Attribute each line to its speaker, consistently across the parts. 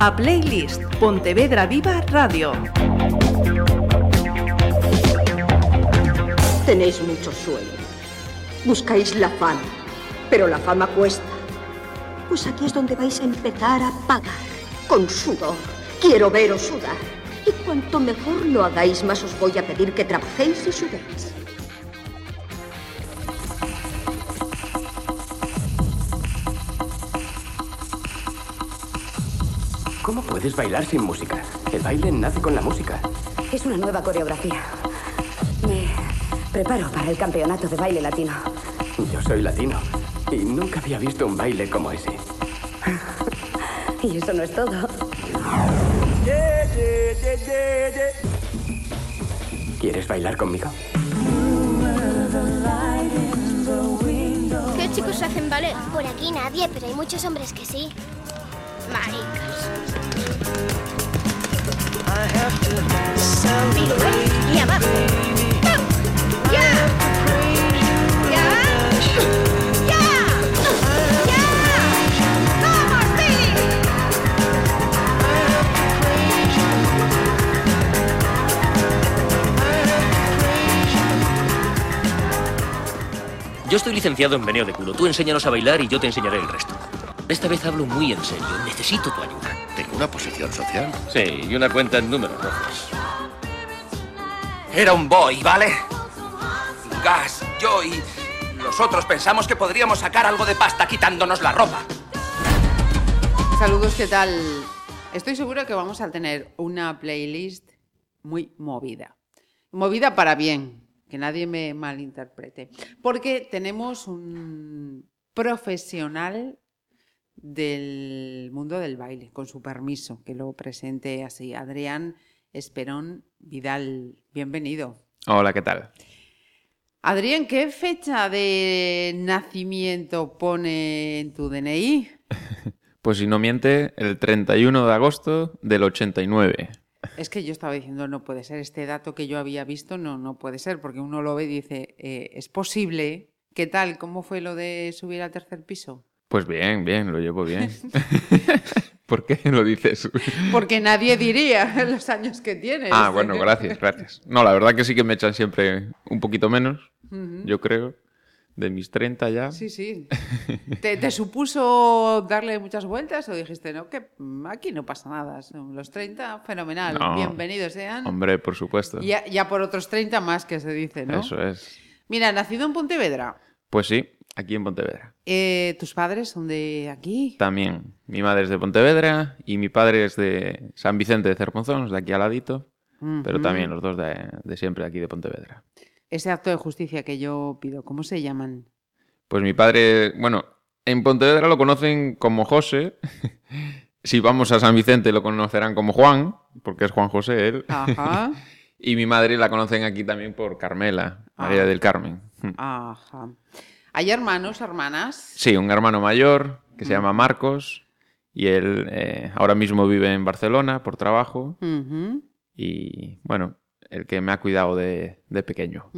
Speaker 1: a Playlist Pontevedra Viva Radio.
Speaker 2: Tenéis mucho sueño. Buscáis la fama, pero la fama cuesta. Pues aquí es donde vais a empezar a pagar. Con sudor. Quiero veros sudar. Y cuanto mejor lo hagáis, más os voy a pedir que trabajéis y sudéis.
Speaker 3: Puedes bailar sin música? El baile nace con la música.
Speaker 4: Es una nueva coreografía. Me preparo para el campeonato de baile latino.
Speaker 3: Yo soy latino y nunca había visto un baile como ese.
Speaker 4: Y eso no es todo.
Speaker 3: ¿Quieres bailar conmigo?
Speaker 5: ¿Qué chicos hacen ballet? Por aquí nadie, pero hay muchos hombres que sí. Maricas.
Speaker 6: Yo estoy licenciado en meneo de culo. Tú enséñanos a bailar y yo te enseñaré el resto. Esta vez hablo muy en serio. Necesito tu ayuda.
Speaker 7: Tengo una posición social.
Speaker 6: Sí, y una cuenta en números rojos.
Speaker 8: Era un boy, ¿vale? Gas, yo y nosotros pensamos que podríamos sacar algo de pasta quitándonos la ropa.
Speaker 9: Saludos, ¿qué tal? Estoy segura que vamos a tener una playlist muy movida. Movida para bien, que nadie me malinterprete. Porque tenemos un profesional del mundo del baile, con su permiso, que lo presente así. Adrián Esperón Vidal, bienvenido.
Speaker 10: Hola, ¿qué tal?
Speaker 9: Adrián, ¿qué fecha de nacimiento pone en tu DNI?
Speaker 10: Pues si no miente, el 31 de agosto del 89.
Speaker 9: Es que yo estaba diciendo, no puede ser, este dato que yo había visto no, no puede ser, porque uno lo ve y dice, eh, es posible. ¿Qué tal? ¿Cómo fue lo de subir al tercer piso?
Speaker 10: Pues bien, bien, lo llevo bien. ¿Por qué lo dices?
Speaker 9: Porque nadie diría los años que tienes.
Speaker 10: Ah, bueno, gracias, gracias. No, la verdad que sí que me echan siempre un poquito menos, yo creo, de mis 30 ya.
Speaker 9: Sí, sí. ¿Te, te supuso darle muchas vueltas o dijiste, no, que aquí no pasa nada? Los 30, fenomenal,
Speaker 10: No.
Speaker 9: bienvenidos sean.
Speaker 10: Hombre, por supuesto.
Speaker 9: Ya, ya por otros 30 más que se dice, ¿no?
Speaker 10: Eso es.
Speaker 9: Mira, nacido en Pontevedra.
Speaker 10: Pues sí, aquí en Pontevedra.
Speaker 9: Eh, ¿Tus padres son de aquí?
Speaker 10: También. Mi madre es de Pontevedra y mi padre es de San Vicente de Cerponzón, de aquí al ladito. Pero también los dos de, de siempre aquí de Pontevedra.
Speaker 9: Ese acto de justicia que yo pido, ¿cómo se llaman?
Speaker 10: Pues mi padre, bueno, en Pontevedra lo conocen como José. si vamos a San Vicente lo conocerán como Juan, porque es Juan José él.
Speaker 9: Ajá.
Speaker 10: y mi madre la conocen aquí también por Carmela, María
Speaker 9: Ah.
Speaker 10: del Carmen.
Speaker 9: Ajá. ¿Hay hermanos, hermanas?
Speaker 10: Sí, un hermano mayor que se
Speaker 9: Mm.
Speaker 10: llama Marcos y él eh, ahora mismo vive en Barcelona por trabajo y bueno, el que me ha cuidado de, de pequeño.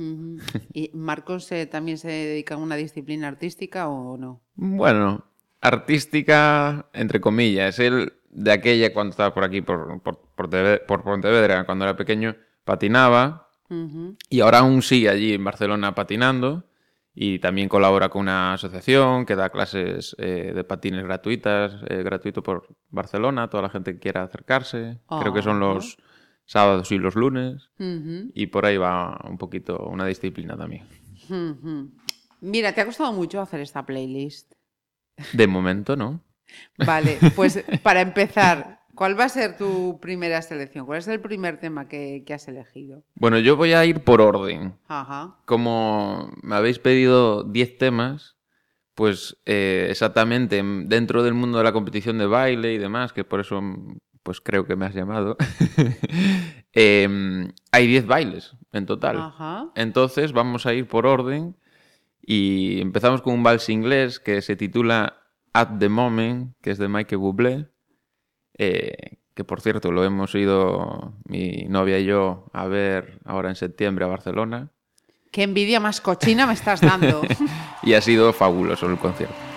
Speaker 9: ¿Y Marcos eh, también se dedica a una disciplina artística o no?
Speaker 10: Bueno, artística, entre comillas. Él, de aquella, cuando estaba por aquí, por, por, por Teve- por Pontevedra, cuando era pequeño, patinaba y ahora aún sigue allí en Barcelona patinando y también colabora con una asociación que da clases eh, de patines gratuitas, eh, gratuito por Barcelona, toda la gente que quiera acercarse. Creo que son
Speaker 9: Ajá.
Speaker 10: los sábados y los lunes y por ahí va un poquito una disciplina también.
Speaker 9: Mira, ¿te ha costado mucho hacer esta playlist?
Speaker 10: De momento, ¿no?
Speaker 9: Vale, pues para empezar, ¿cuál va a ser tu primera selección? ¿Cuál es el primer tema que, que has elegido?
Speaker 10: Bueno, yo voy a ir por orden.
Speaker 9: Ajá.
Speaker 10: como me habéis pedido 10 temas, pues eh, exactamente m- dentro del mundo de la competición de baile y demás, que por eso mm, pues creo que me has llamado, em, hay 10 bailes en total.
Speaker 9: Ajá.
Speaker 10: Entonces vamos a ir por orden y empezamos con un vals inglés que se titula At the Moment, que es de Michael Bublé, eh, que por cierto lo hemos ido mi novia y yo a ver ahora en septiembre a Barcelona.
Speaker 9: ¿Qué envidia más cochina me estás dando?
Speaker 10: Y ha sido fabuloso el concierto.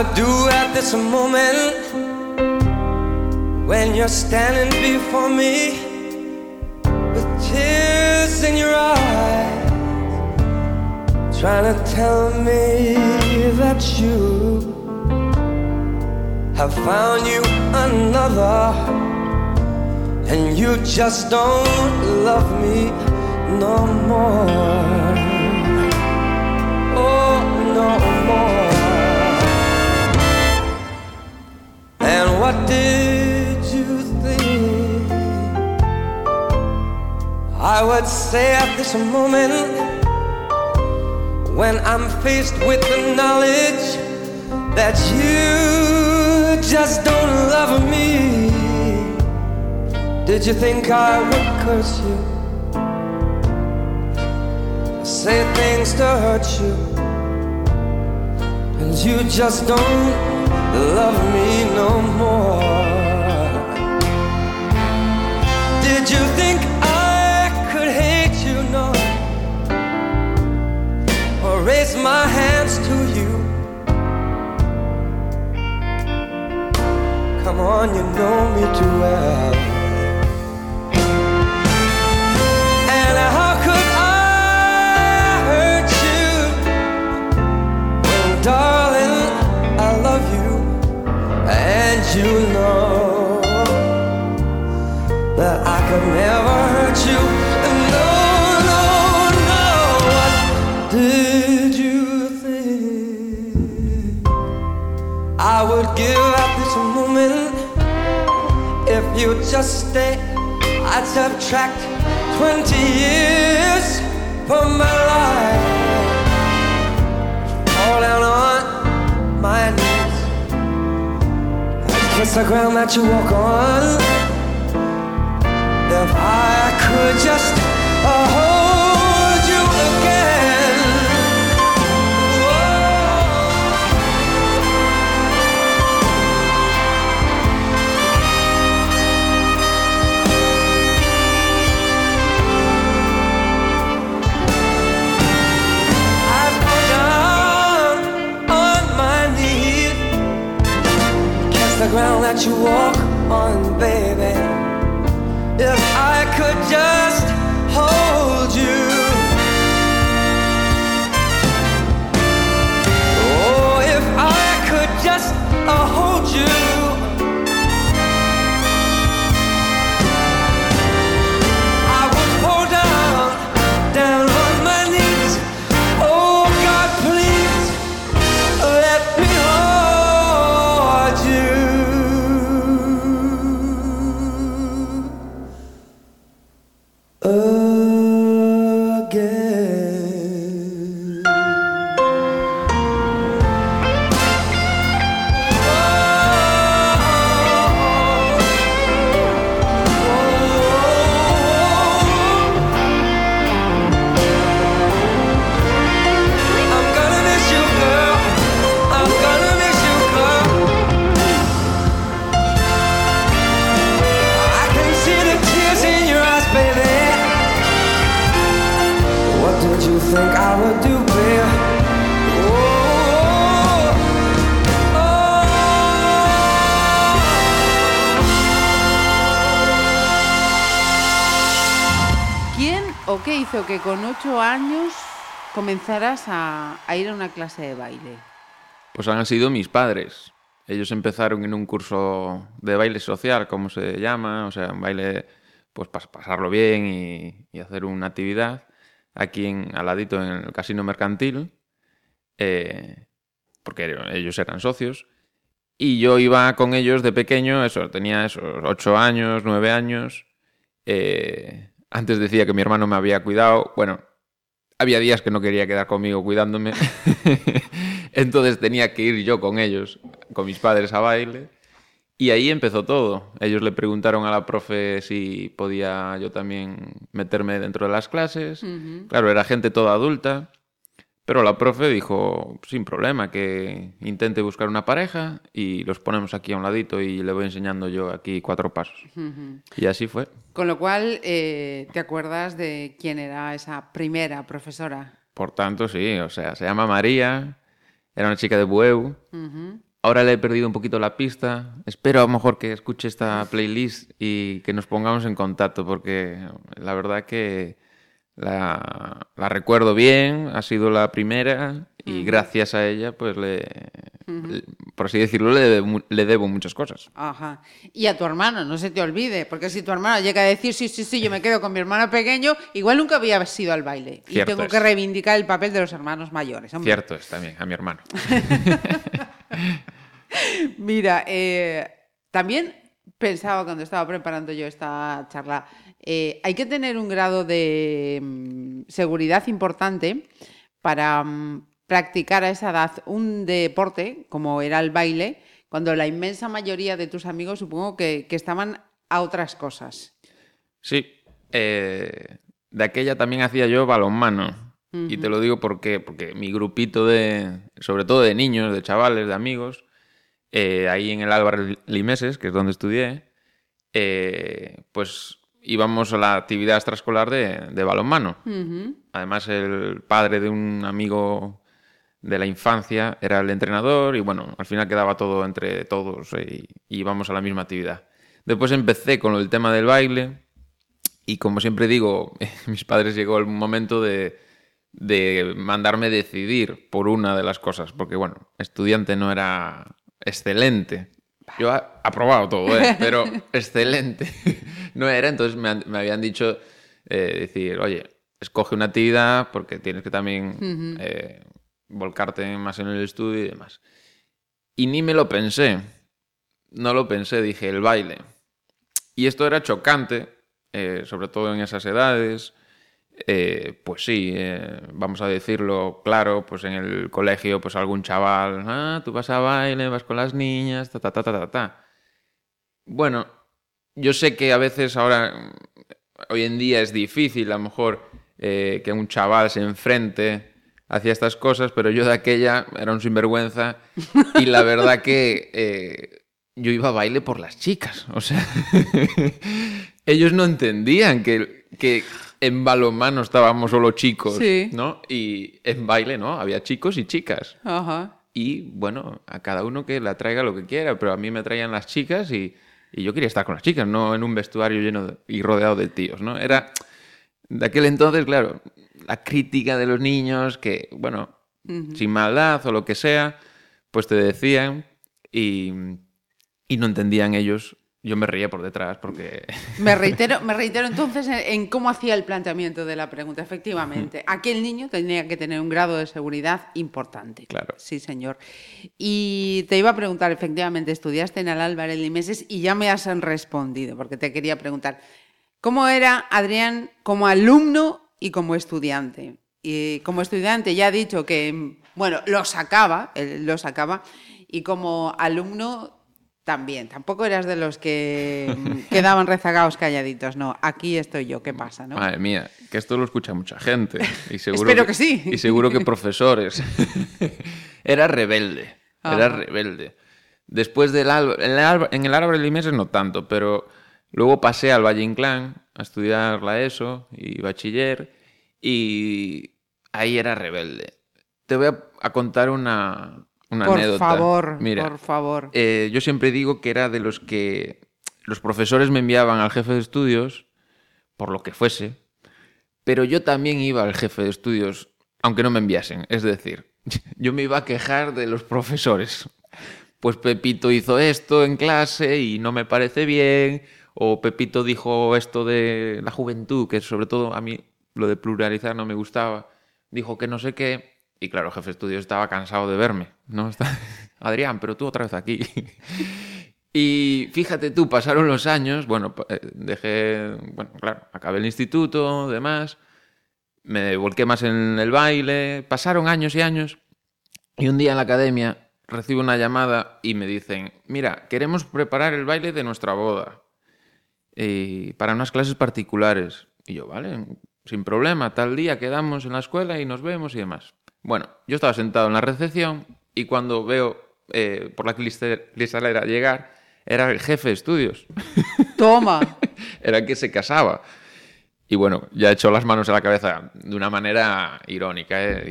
Speaker 7: Do at this moment when you're standing before me with tears in your eyes, trying to tell me that you have found you another, and you just don't love me no more. Oh, no more. What did you think I would say at this moment when I'm faced with the knowledge that you just don't love me? Did you think I would curse you? Say things to hurt you, and you just don't love me no more. Did you think I could hate you? No, or raise my hands to you? Come on, you know me too well. You know that I could never hurt you. No, no, no. What did you think I would give up this moment if you just stay? I'd subtract 20 years from my life. Fall down on my knees. I'd the ground that you walk on. If I could just the ground that you walk on, baby. If I could just
Speaker 9: 18 años comenzarás a, ir a una clase de baile.
Speaker 10: Pues han sido mis padres. Ellos empezaron en un curso de baile social, como se llama, o sea, un baile pues para pasarlo bien y, hacer una actividad aquí en Aladito, en el casino mercantil, eh, porque ellos eran socios. Y yo iba con ellos de pequeño, eso, tenía esos ocho años, nueve años. Eh, antes decía que mi hermano me había cuidado. Bueno, había días que no quería quedar conmigo cuidándome. Entonces tenía que ir yo con ellos, con mis padres a baile. Y ahí empezó todo. Ellos le preguntaron a la profe si podía yo también meterme dentro de las clases. Claro, era gente toda adulta, Pero la profe dijo, sin problema, que intente buscar una pareja y los ponemos aquí a un ladito y le voy enseñando yo aquí cuatro pasos. Y así fue.
Speaker 9: Con lo cual, eh, ¿te acuerdas de quién era esa primera profesora?
Speaker 10: Por tanto, sí, o sea, se llama María, era una chica de Bueu. Ahora le he perdido un poquito la pista. Espero a lo mejor que escuche esta playlist y que nos pongamos en contacto, porque la verdad que la, la recuerdo bien, ha sido la primera y gracias a ella, pues le, le- por así decirlo, le debo, le debo muchas cosas.
Speaker 9: Ajá. Y a tu hermano, no se te olvide, porque si tu hermano llega a decir, sí, sí, sí, yo me quedo con mi hermano pequeño, igual nunca había sido al baile. y tengo
Speaker 10: es.
Speaker 9: que reivindicar el papel de los hermanos mayores. hombre.
Speaker 10: Cierto es también, a mi hermano.
Speaker 9: Mira, eh, también pensaba cuando estaba preparando yo esta charla, eh, hay que tener un grado de mm, seguridad importante para mm, practicar a esa edad un deporte como era el baile, cuando la inmensa mayoría de tus amigos supongo que, que estaban a otras cosas.
Speaker 10: Sí, eh, de aquella también hacía yo balonmano. Y te lo digo porque, porque mi grupito de, sobre todo de niños, de chavales, de amigos, eh, ahí en el Álvaro Limeses, que es donde estudié, eh, pues íbamos a la actividad extraescolar de, de balonmano. Además, el padre de un amigo de la infancia era el entrenador y bueno, al final quedaba todo entre todos eh, y, y íbamos a la misma actividad. Después empecé con el tema del baile y como siempre digo, mis padres llegó el momento de, de mandarme decidir por una de las cosas, porque bueno, estudiante no era excelente. Yo aprobado todo, ¿eh? pero excelente no era, entonces me, han- me habían dicho eh, decir, oye, escoge una actividad porque tienes que también eh, volcarte más en el estudio y demás. Y ni me lo pensé, no lo pensé, dije, el baile. Y esto era chocante, sobre todo en esas edades. Eh, pues sí, eh, vamos a decirlo claro, pues en el colegio, pues algún chaval, ah, tú vas a baile, vas con las niñas, ta, ta, ta, ta, ta, ta. Bueno, yo sé que a veces ahora, mm, hoy en día es difícil a lo mejor eh, que un chaval se enfrente hacia estas cosas, pero yo de aquella era un sinvergüenza y la verdad que yo iba a baile por las chicas, o sea, ellos no entendían que en balonmano estábamos solo chicos,
Speaker 9: Sí.
Speaker 10: ¿no? Y en baile, ¿no? Había chicos y chicas.
Speaker 9: Ajá.
Speaker 10: Y bueno, a cada uno que la traiga lo que quiera, pero a mí me traían las chicas y, y yo quería estar con las chicas, no en un vestuario lleno de- y rodeado de tíos, ¿no? Era de aquel entonces, claro, la crítica de los niños que, bueno, sin maldad o lo que sea, pues te decían y, y no entendían ellos. Yo me reía por detrás porque
Speaker 9: Me reitero, me reitero entonces en, en cómo hacía el planteamiento de la pregunta. Efectivamente, aquel niño tenía que tener un grado de seguridad importante.
Speaker 10: Claro.
Speaker 9: Sí, señor. Y te iba a preguntar, efectivamente, estudiaste en el Álvarez Limeses y ya me has respondido, porque te quería preguntar, ¿cómo era Adrián como alumno y como estudiante? Y como estudiante ya ha dicho que, bueno, lo sacaba, lo sacaba, y como alumno también. Tampoco eras de los que mm, quedaban rezagados calladitos, no. Aquí estoy yo, ¿qué pasa, no?
Speaker 10: Madre mía, que esto lo escucha mucha gente. Y seguro
Speaker 9: Espero que sí.
Speaker 10: Y seguro que profesores. era rebelde. Era
Speaker 9: Ajá.
Speaker 10: rebelde. Después del Alba- en el, en el Álvaro de Limeses no tanto, pero luego pasé al Valle Inclán a estudiar la ESO y bachiller y ahí era rebelde. Te voy a, a contar una, una
Speaker 9: por
Speaker 10: anécdota.
Speaker 9: favor,
Speaker 10: Mira,
Speaker 9: por favor.
Speaker 10: eh, yo siempre digo que era de los que los profesores me enviaban al jefe de estudios, por lo que fuese, pero yo también iba al jefe de estudios, aunque no me enviasen. Es decir, yo me iba a quejar de los profesores. Pues Pepito hizo esto en clase y no me parece bien, o Pepito dijo esto de la juventud, que sobre todo a mí lo de pluralizar no me gustaba, dijo que no sé qué, y claro, jefe de estudios estaba cansado de verme, ¿no? Está- Adrián, pero tú otra vez aquí. Y fíjate tú, pasaron los años, bueno, eh, dejé, bueno, claro, acabé el instituto, demás, me volqué más en el baile, pasaron años y años, y un día en la academia recibo una llamada y me dicen, mira, queremos preparar el baile de nuestra boda y para unas clases particulares. Y yo, vale, sin problema, tal día quedamos en la escuela y nos vemos y demás. Bueno, yo estaba sentado en la recepción y cuando veo eh, por la cristalera llegar, era el jefe de estudios.
Speaker 9: Toma.
Speaker 10: era el que se casaba. Y bueno, ya echó las manos a la cabeza de una manera irónica ¿eh?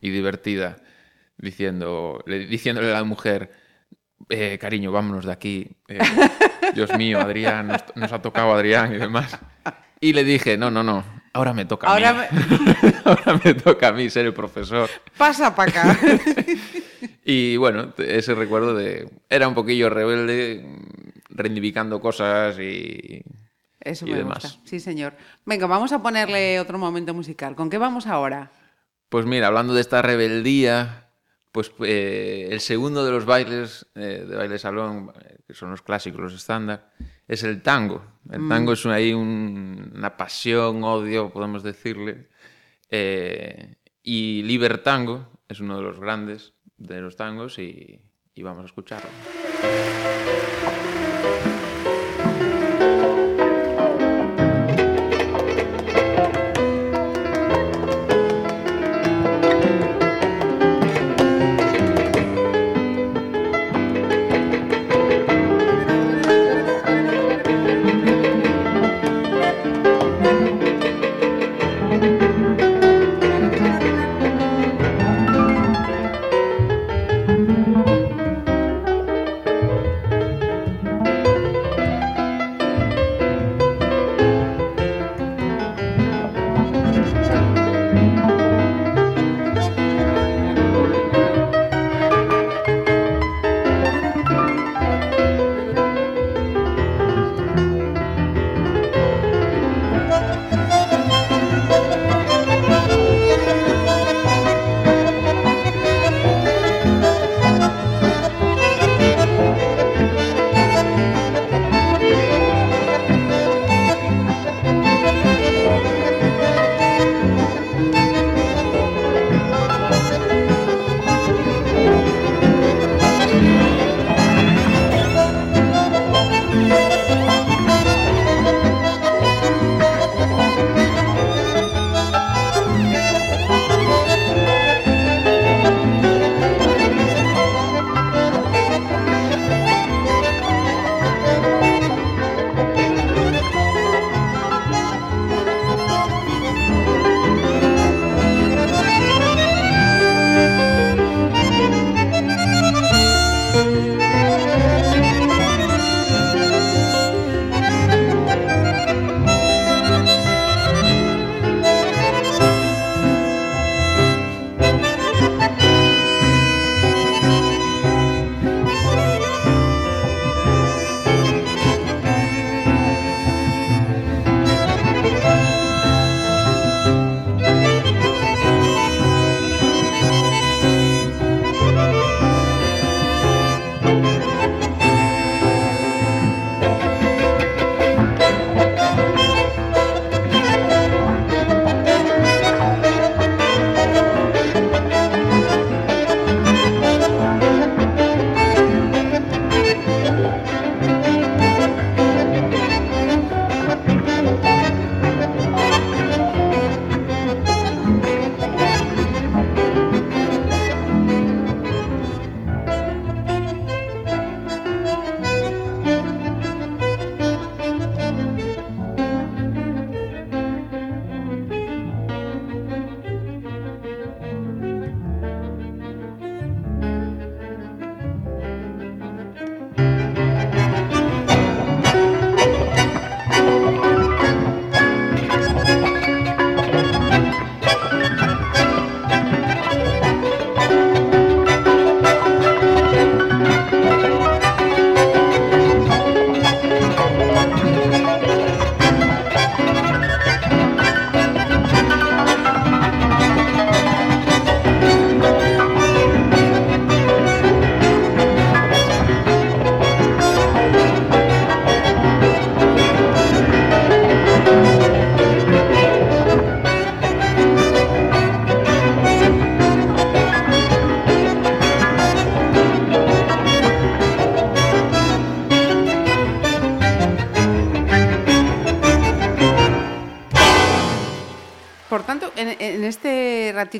Speaker 10: y, y divertida, diciendo, le- diciéndole a la mujer, eh, cariño, vámonos de aquí. eh, Dios mío, Adrián, nos, nos ha tocado Adrián y demás. Y le dije, no, no, no, ahora me toca a mí. ahora me toca a mí ser el profesor.
Speaker 9: Pasa para acá.
Speaker 10: Y bueno, ese recuerdo de... Era un poquillo rebelde, reivindicando cosas y...
Speaker 9: Eso
Speaker 10: y
Speaker 9: me
Speaker 10: demás.
Speaker 9: gusta. Sí, señor. Venga, vamos a ponerle otro momento musical. ¿Con qué vamos ahora?
Speaker 10: Pues mira, hablando de esta rebeldía, pues eh, el segundo de los bailes eh, de baile salón, que son los clásicos, los estándar, es el tango. El
Speaker 9: Mm.
Speaker 10: tango es ahí un- una pasión, odio, podemos decirle. Eh, y Libertango es uno de los grandes de los tangos y, y vamos a escucharlo.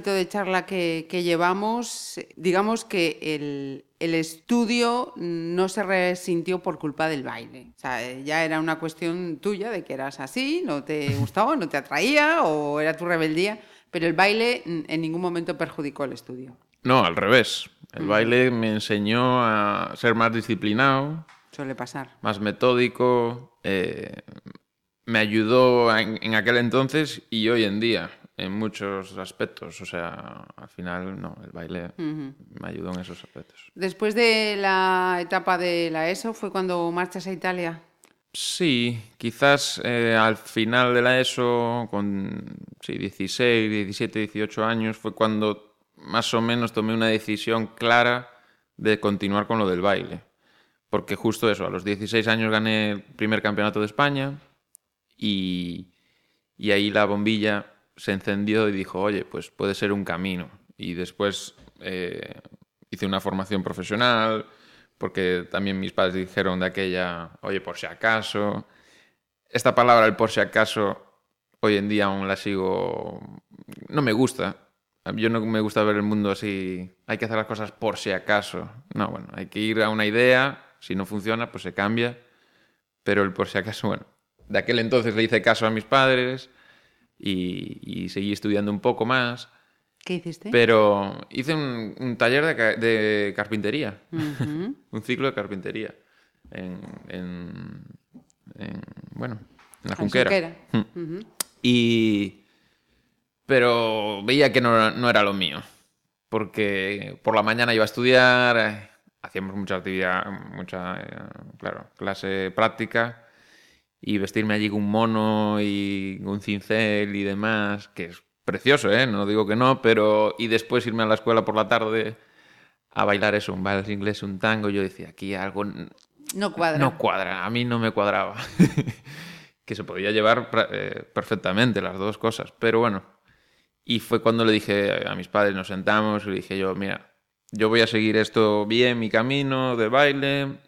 Speaker 9: Ratito de charla que, que llevamos, digamos que el, el estudio no se resintió por culpa del baile. O sea, ya era una cuestión tuya de que eras así, no te gustaba, no te atraía o era tu rebeldía, pero el baile en ningún momento perjudicó el estudio.
Speaker 10: No, al revés. El baile me enseñó a ser más disciplinado,
Speaker 9: Suele pasar.
Speaker 10: más metódico, eh, me ayudó en, en aquel entonces y hoy en día en muchos aspectos. O sea, al final, no, el baile
Speaker 9: Ujú.
Speaker 10: me ayudó en esos aspectos.
Speaker 9: Después de la etapa de la ESO, ¿fue cuando marchas a Italia?
Speaker 10: Sí, quizás eh, al final de la ESO, con sí, 16, 17, 18 años, fue cuando más o menos tomé una decisión clara de continuar con lo del baile. Porque justo eso, a los 16 años gané el primer campeonato de España y, y ahí la bombilla se encendió y dijo, oye, pues puede ser un camino. Y después eh, hice una formación profesional, porque también mis padres dijeron de aquella, oye, por si acaso. Esta palabra, el por si acaso, hoy en día aún la sigo... No me gusta. Yo no me gusta ver el mundo así, hay que hacer las cosas por si acaso. No, bueno, hay que ir a una idea, si no funciona, pues se cambia. Pero el por si acaso, bueno, de aquel entonces le hice caso a mis padres y, y seguí estudiando un poco más.
Speaker 9: ¿Qué hiciste?
Speaker 10: Pero hice un, un taller de, ca- de carpintería, un ciclo de carpintería en, en- en, bueno, en la Junquera.
Speaker 9: Junquera.
Speaker 10: Mm.
Speaker 9: Ujú.
Speaker 10: Y pero veía que no, no era lo mío, porque por la mañana iba a estudiar, eh, hacíamos mucha actividad, mucha, eh, claro, clase práctica y vestirme allí con un mono y un cincel y demás, que es precioso, ¿eh? No digo que no, pero... Y después irme a la escuela por la tarde a bailar eso, un baile inglés, un tango, yo decía, aquí algo
Speaker 9: No cuadra.
Speaker 10: no cuadra, a mí no me cuadraba. que se podía llevar eh, perfectamente las dos cosas, pero bueno. Y fue cuando le dije a mis padres, nos sentamos y le dije yo, mira, yo voy a seguir esto bien, mi camino de baile,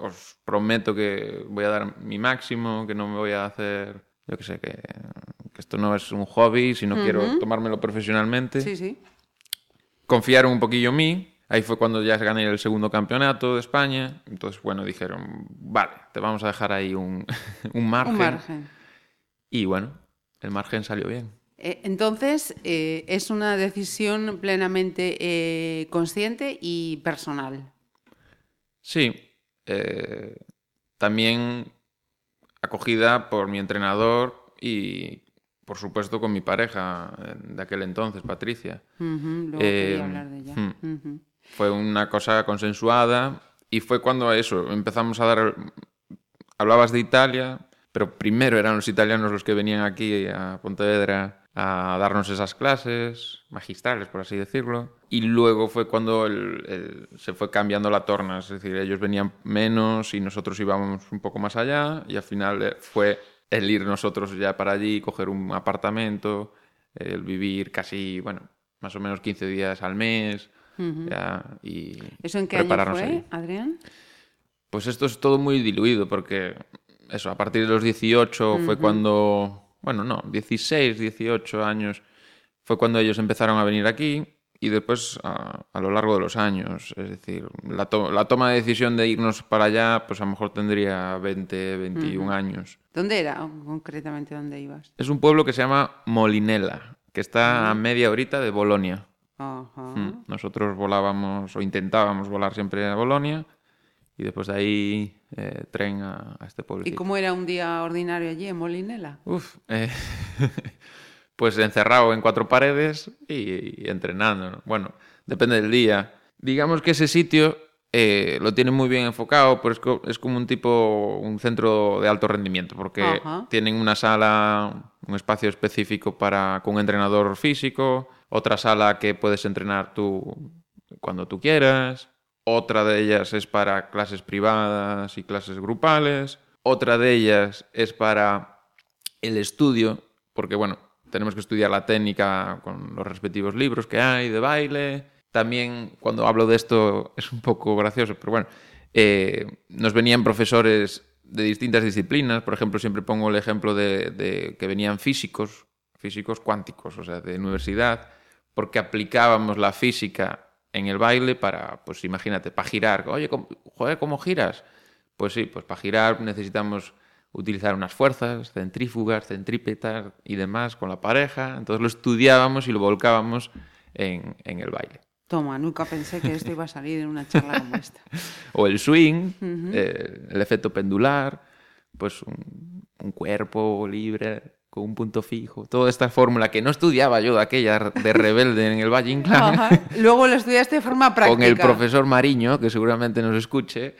Speaker 10: os prometo que voy a dar mi máximo, que no me voy a hacer, yo qué sé, que, que esto no es un hobby, si no quiero tomármelo profesionalmente
Speaker 9: Sí, sí.
Speaker 10: confiaron un poquillo en mí. Ahí fue cuando ya gané el segundo campeonato de España. Entonces, bueno, dijeron, vale, te vamos a dejar ahí un, un margen.
Speaker 9: Un margen.
Speaker 10: Y bueno, el margen salió bien.
Speaker 9: Eh, Entonces, eh, es una decisión plenamente eh, consciente y personal.
Speaker 10: Sí, eh, también acogida por mi entrenador y, por supuesto, con mi pareja eh, de aquel entonces, Patricia.
Speaker 9: Luego
Speaker 10: Eh,
Speaker 9: quería hablar de ella.
Speaker 10: hmm. Fue una cosa consensuada y fue cuando eso, empezamos a dar... Hablabas de Italia, pero primero eran los italianos los que venían aquí a Pontevedra a darnos esas clases magistrales, por así decirlo. Y luego fue cuando el- el- se fue cambiando la torna, es decir, ellos venían menos y nosotros íbamos un poco más allá y al final eh, fue el ir nosotros ya para allí, coger un apartamento, el vivir casi, bueno, más o menos 15 días al mes ya, y
Speaker 9: ¿Eso en qué año fue,
Speaker 10: allí.
Speaker 9: Adrián?
Speaker 10: Pues esto es todo muy diluido porque eso, a partir de los 18 fue cuando, bueno, no, 16, 18 años fue cuando ellos empezaron a venir aquí y después a, a lo largo de los años, es decir, la, to- la toma de decisión de irnos para allá, pues a lo mejor tendría 20, 21
Speaker 9: Ujú.
Speaker 10: años.
Speaker 9: ¿Dónde era concretamente dónde ibas?
Speaker 10: Es un pueblo que se llama Molinella, que está a media horita de Bolonia. Mm. Nosotros volábamos o intentábamos volar siempre a Bolonia y después de ahí eh, tren a, a este pueblo.
Speaker 9: ¿Y cómo era un día ordinario allí en Molinela?
Speaker 10: Uf, eh, pues encerrado en cuatro paredes y, y entrenando. ¿no? Bueno, depende del día. Digamos que ese sitio eh, lo tiene muy bien enfocado, pero es, co- es como un tipo, un centro de alto rendimiento, porque
Speaker 9: Ajá.
Speaker 10: tienen una sala, un espacio específico para con un entrenador físico, otra sala que puedes entrenar tú cuando tú quieras, otra de ellas es para clases privadas y clases grupales, otra de ellas es para el estudio, porque bueno, tenemos que estudiar la técnica con los respectivos libros que hay de baile. También cuando hablo de esto es un poco gracioso, pero bueno, eh, nos venían profesores de distintas disciplinas. Por ejemplo, siempre pongo el ejemplo de, de que venían físicos, físicos cuánticos, o sea, de universidad, porque aplicábamos la física en el baile para, pues imagínate, para girar. Oye, ¿cómo, joder, ¿cómo giras? Pues sí, pues para girar necesitamos utilizar unas fuerzas, centrífugas, centrípetas y demás con la pareja. Entonces lo estudiábamos y lo volcábamos en, en el baile.
Speaker 9: Toma, nunca pensé que esto iba a salir en una charla como esta.
Speaker 10: o el swing, eh, el efecto pendular, pues un, un cuerpo libre con un punto fijo. Toda esta fórmula que no estudiaba yo de aquella de rebelde en el Valle Inclán.
Speaker 9: Ajá. Luego lo estudiaste de forma práctica.
Speaker 10: Con el profesor Mariño, que seguramente nos escuche.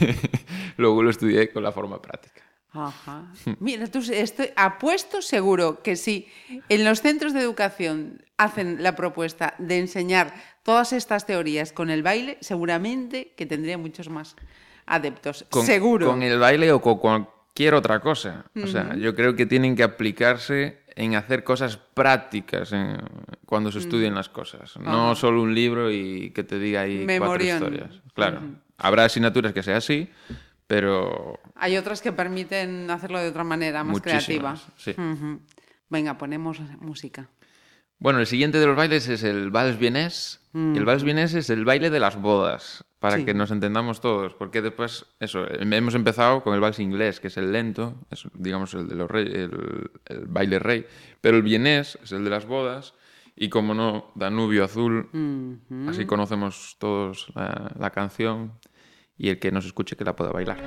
Speaker 10: Luego lo estudié con la forma práctica.
Speaker 9: Ajá. Mira, tú estoy apuesto seguro que si en los centros de educación hacen la propuesta de enseñar todas estas teorías con el baile, seguramente que tendría muchos más adeptos.
Speaker 10: Con,
Speaker 9: seguro.
Speaker 10: Con el baile o con cualquier otra cosa. O sea, yo creo que tienen que aplicarse en hacer cosas prácticas en- cuando se estudian las cosas. No solo un libro y que te diga ahí
Speaker 9: Memorión.
Speaker 10: cuatro historias. Claro. Habrá asignaturas que sea así, pero
Speaker 9: Hay otras que permiten hacerlo de otra manera, más creativa.
Speaker 10: Sí.
Speaker 9: Venga, ponemos música.
Speaker 10: Bueno, el siguiente de los bailes es el vals vienés. Y el vals vienés es el baile de las bodas, para
Speaker 9: Sí.
Speaker 10: que nos entendamos todos. Porque después, eso, em- hemos empezado con el vals inglés, que es el lento, es, digamos, el de los rey, el, el baile rey. Pero el vienés es el de las bodas. Y como no, Danubio Azul, así conocemos todos la, la canción. Y el que nos escuche que la pueda bailar.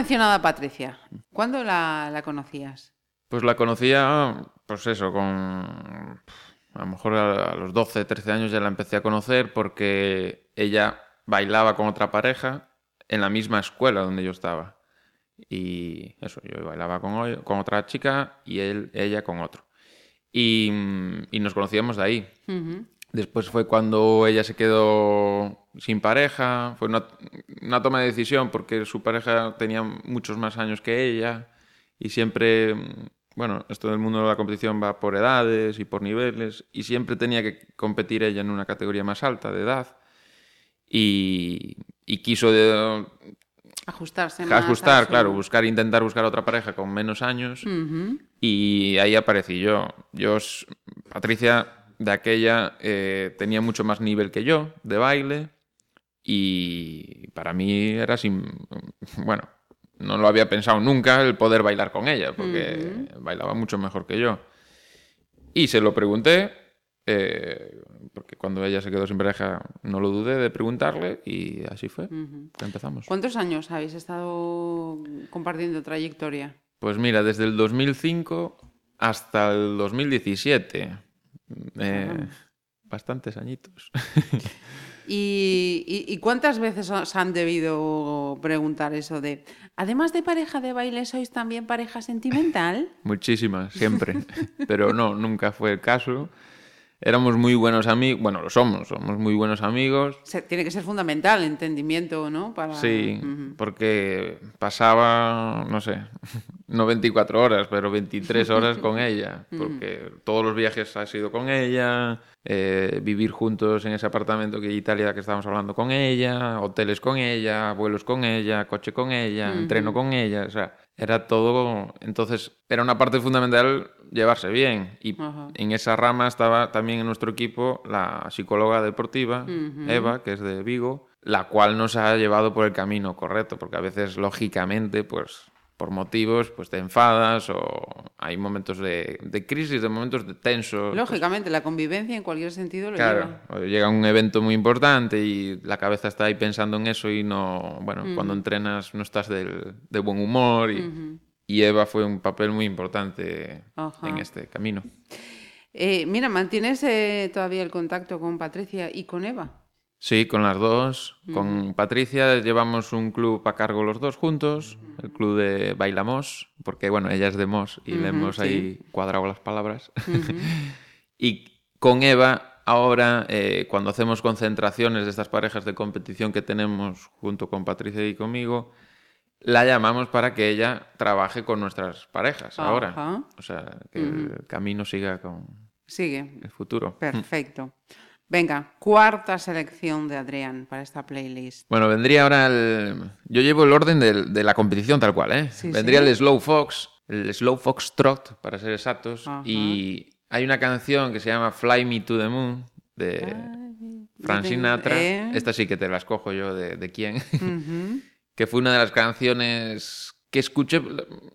Speaker 9: A Patricia. ¿Cuándo la, la conocías?
Speaker 10: Pues la conocía, pues eso, con... A lo mejor a los 12, 13 años ya la empecé a conocer porque ella bailaba con otra pareja en la misma escuela donde yo estaba. Y eso, yo bailaba con, otra chica y él, ella con otro. Y, y nos conocíamos de ahí. Después fue cuando ella se quedó sin pareja, fue una, una toma de decisión porque su pareja tenía muchos más años que ella y siempre, bueno, esto del mundo de la competición va por edades y por niveles y siempre tenía que competir ella en una categoría más alta de edad y, y quiso de-
Speaker 9: Ajustarse más.
Speaker 10: ajustar, claro, buscar, intentar buscar otra pareja con menos años y ahí aparecí yo. Yo, Patricia, de aquella, eh, tenía mucho más nivel que yo de baile y para mí era sin... Bueno, no lo había pensado nunca el poder bailar con ella, porque bailaba mucho mejor que yo. Y se lo pregunté, eh, porque cuando ella se quedó sin pareja no lo dudé de preguntarle y así fue.
Speaker 9: Ujú.
Speaker 10: Empezamos.
Speaker 9: ¿Cuántos años habéis estado compartiendo trayectoria?
Speaker 10: Pues mira, desde el 2005 hasta el 2017. Eh, bastantes añitos.
Speaker 9: ¿Y, y- y cuántas veces os han debido preguntar eso de, además de pareja de baile, sois también pareja sentimental?
Speaker 10: Muchísimas, siempre. Pero no, nunca fue el caso. Éramos muy buenos amigos. Bueno, lo somos, somos muy buenos amigos.
Speaker 9: Se- tiene que ser fundamental el entendimiento, ¿no? Para...
Speaker 10: Sí,
Speaker 9: Ujú.
Speaker 10: porque pasaba, no sé, no 24 horas, pero 23 horas con ella, porque todos los viajes ha sido con ella, eh, vivir juntos en ese apartamento que Italia que estábamos hablando con ella, hoteles con ella, vuelos con ella, coche con ella, entreno con ella, o sea, era todo, entonces era una parte fundamental llevarse bien y
Speaker 9: Ajá.
Speaker 10: en esa rama estaba también en nuestro equipo la psicóloga deportiva, Eva, que es de Vigo, la cual nos ha llevado por el camino correcto, porque a veces, lógicamente, pues por motivos, pues te enfadas o hay momentos de, de crisis, de momentos de tenso.
Speaker 9: Lógicamente, la convivencia en cualquier sentido lo
Speaker 10: Claro,
Speaker 9: lleva.
Speaker 10: llega un evento muy importante y la cabeza está ahí pensando en eso y no, bueno, cuando entrenas no estás del- de buen humor y, y Eva fue un papel muy importante en este camino.
Speaker 9: Eh, mira, ¿mantienes eh, todavía el contacto con Patricia y con Eva?
Speaker 10: Sí, con las dos. Con Patricia llevamos un club a cargo los dos juntos, el club de Bailamos, porque bueno, ella es de Mos y le
Speaker 9: Ujú,
Speaker 10: hemos
Speaker 9: sí.
Speaker 10: ahí cuadrado las palabras. y con Eva, ahora, eh, cuando hacemos concentraciones de estas parejas de competición que tenemos junto con Patricia y conmigo, la llamamos para que ella trabaje con nuestras parejas
Speaker 9: Ajá.
Speaker 10: ahora. O sea, que el camino siga con
Speaker 9: Sigue.
Speaker 10: el futuro.
Speaker 9: Perfecto. Venga, cuarta selección de Adrián para esta playlist.
Speaker 10: Bueno, vendría ahora el... Yo llevo el orden de, la competición tal cual, ¿eh?
Speaker 9: Sí,
Speaker 10: vendría
Speaker 9: sí.
Speaker 10: el Slow Fox, el Slow Fox Trot, para ser exactos.
Speaker 9: Ajá.
Speaker 10: Y hay una canción que se llama Fly Me to the Moon, de Frank Sinatra. Esta sí que te la escojo yo de, de quién. Que fue una de las canciones que escuché.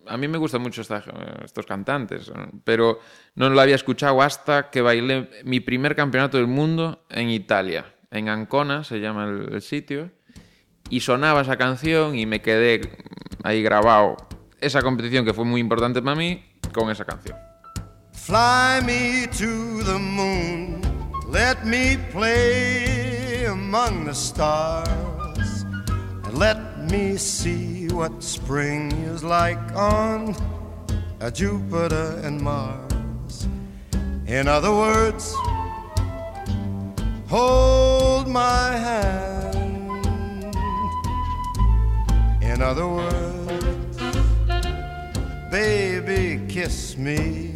Speaker 10: A mí me gustan mucho estos cantantes, pero no lo había escuchado hasta que bailé mi primer campeonato del mundo en Italia. En Ancona se llama el, el sitio. Y sonaba esa canción y me quedé ahí grabado esa competición que fue muy importante para mí con esa canción.
Speaker 11: Fly me to the moon, let me play among the stars, and let me see what spring is like on uh, Jupiter and Mars. In other words, hold my hand. In other words, baby, kiss me.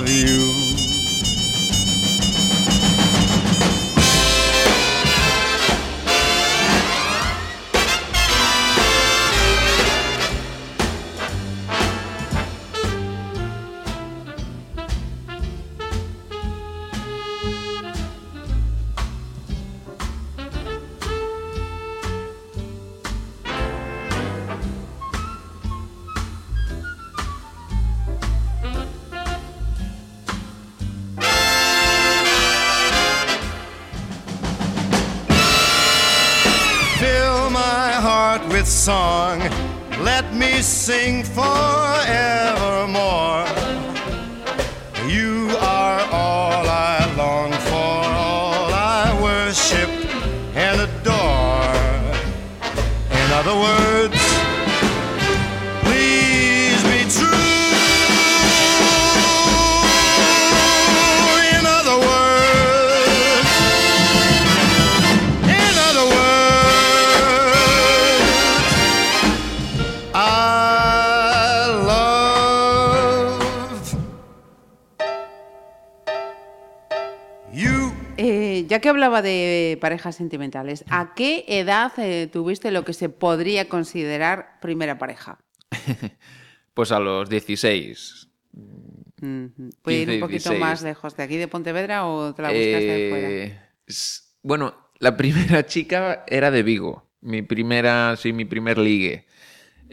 Speaker 11: song. Let me sing forevermore.
Speaker 9: Ya que hablaba de parejas sentimentales, ¿a qué edad eh, tuviste lo que se podría considerar primera pareja?
Speaker 10: Pues a los 16.
Speaker 9: Ujú. ¿Puede ir un
Speaker 10: 15,
Speaker 9: poquito
Speaker 10: 16.
Speaker 9: más lejos de aquí de Pontevedra o te la buscaste de fuera?
Speaker 10: Eh, s- Bueno, la primera chica era de Vigo. Mi primera, sí, mi primer ligue.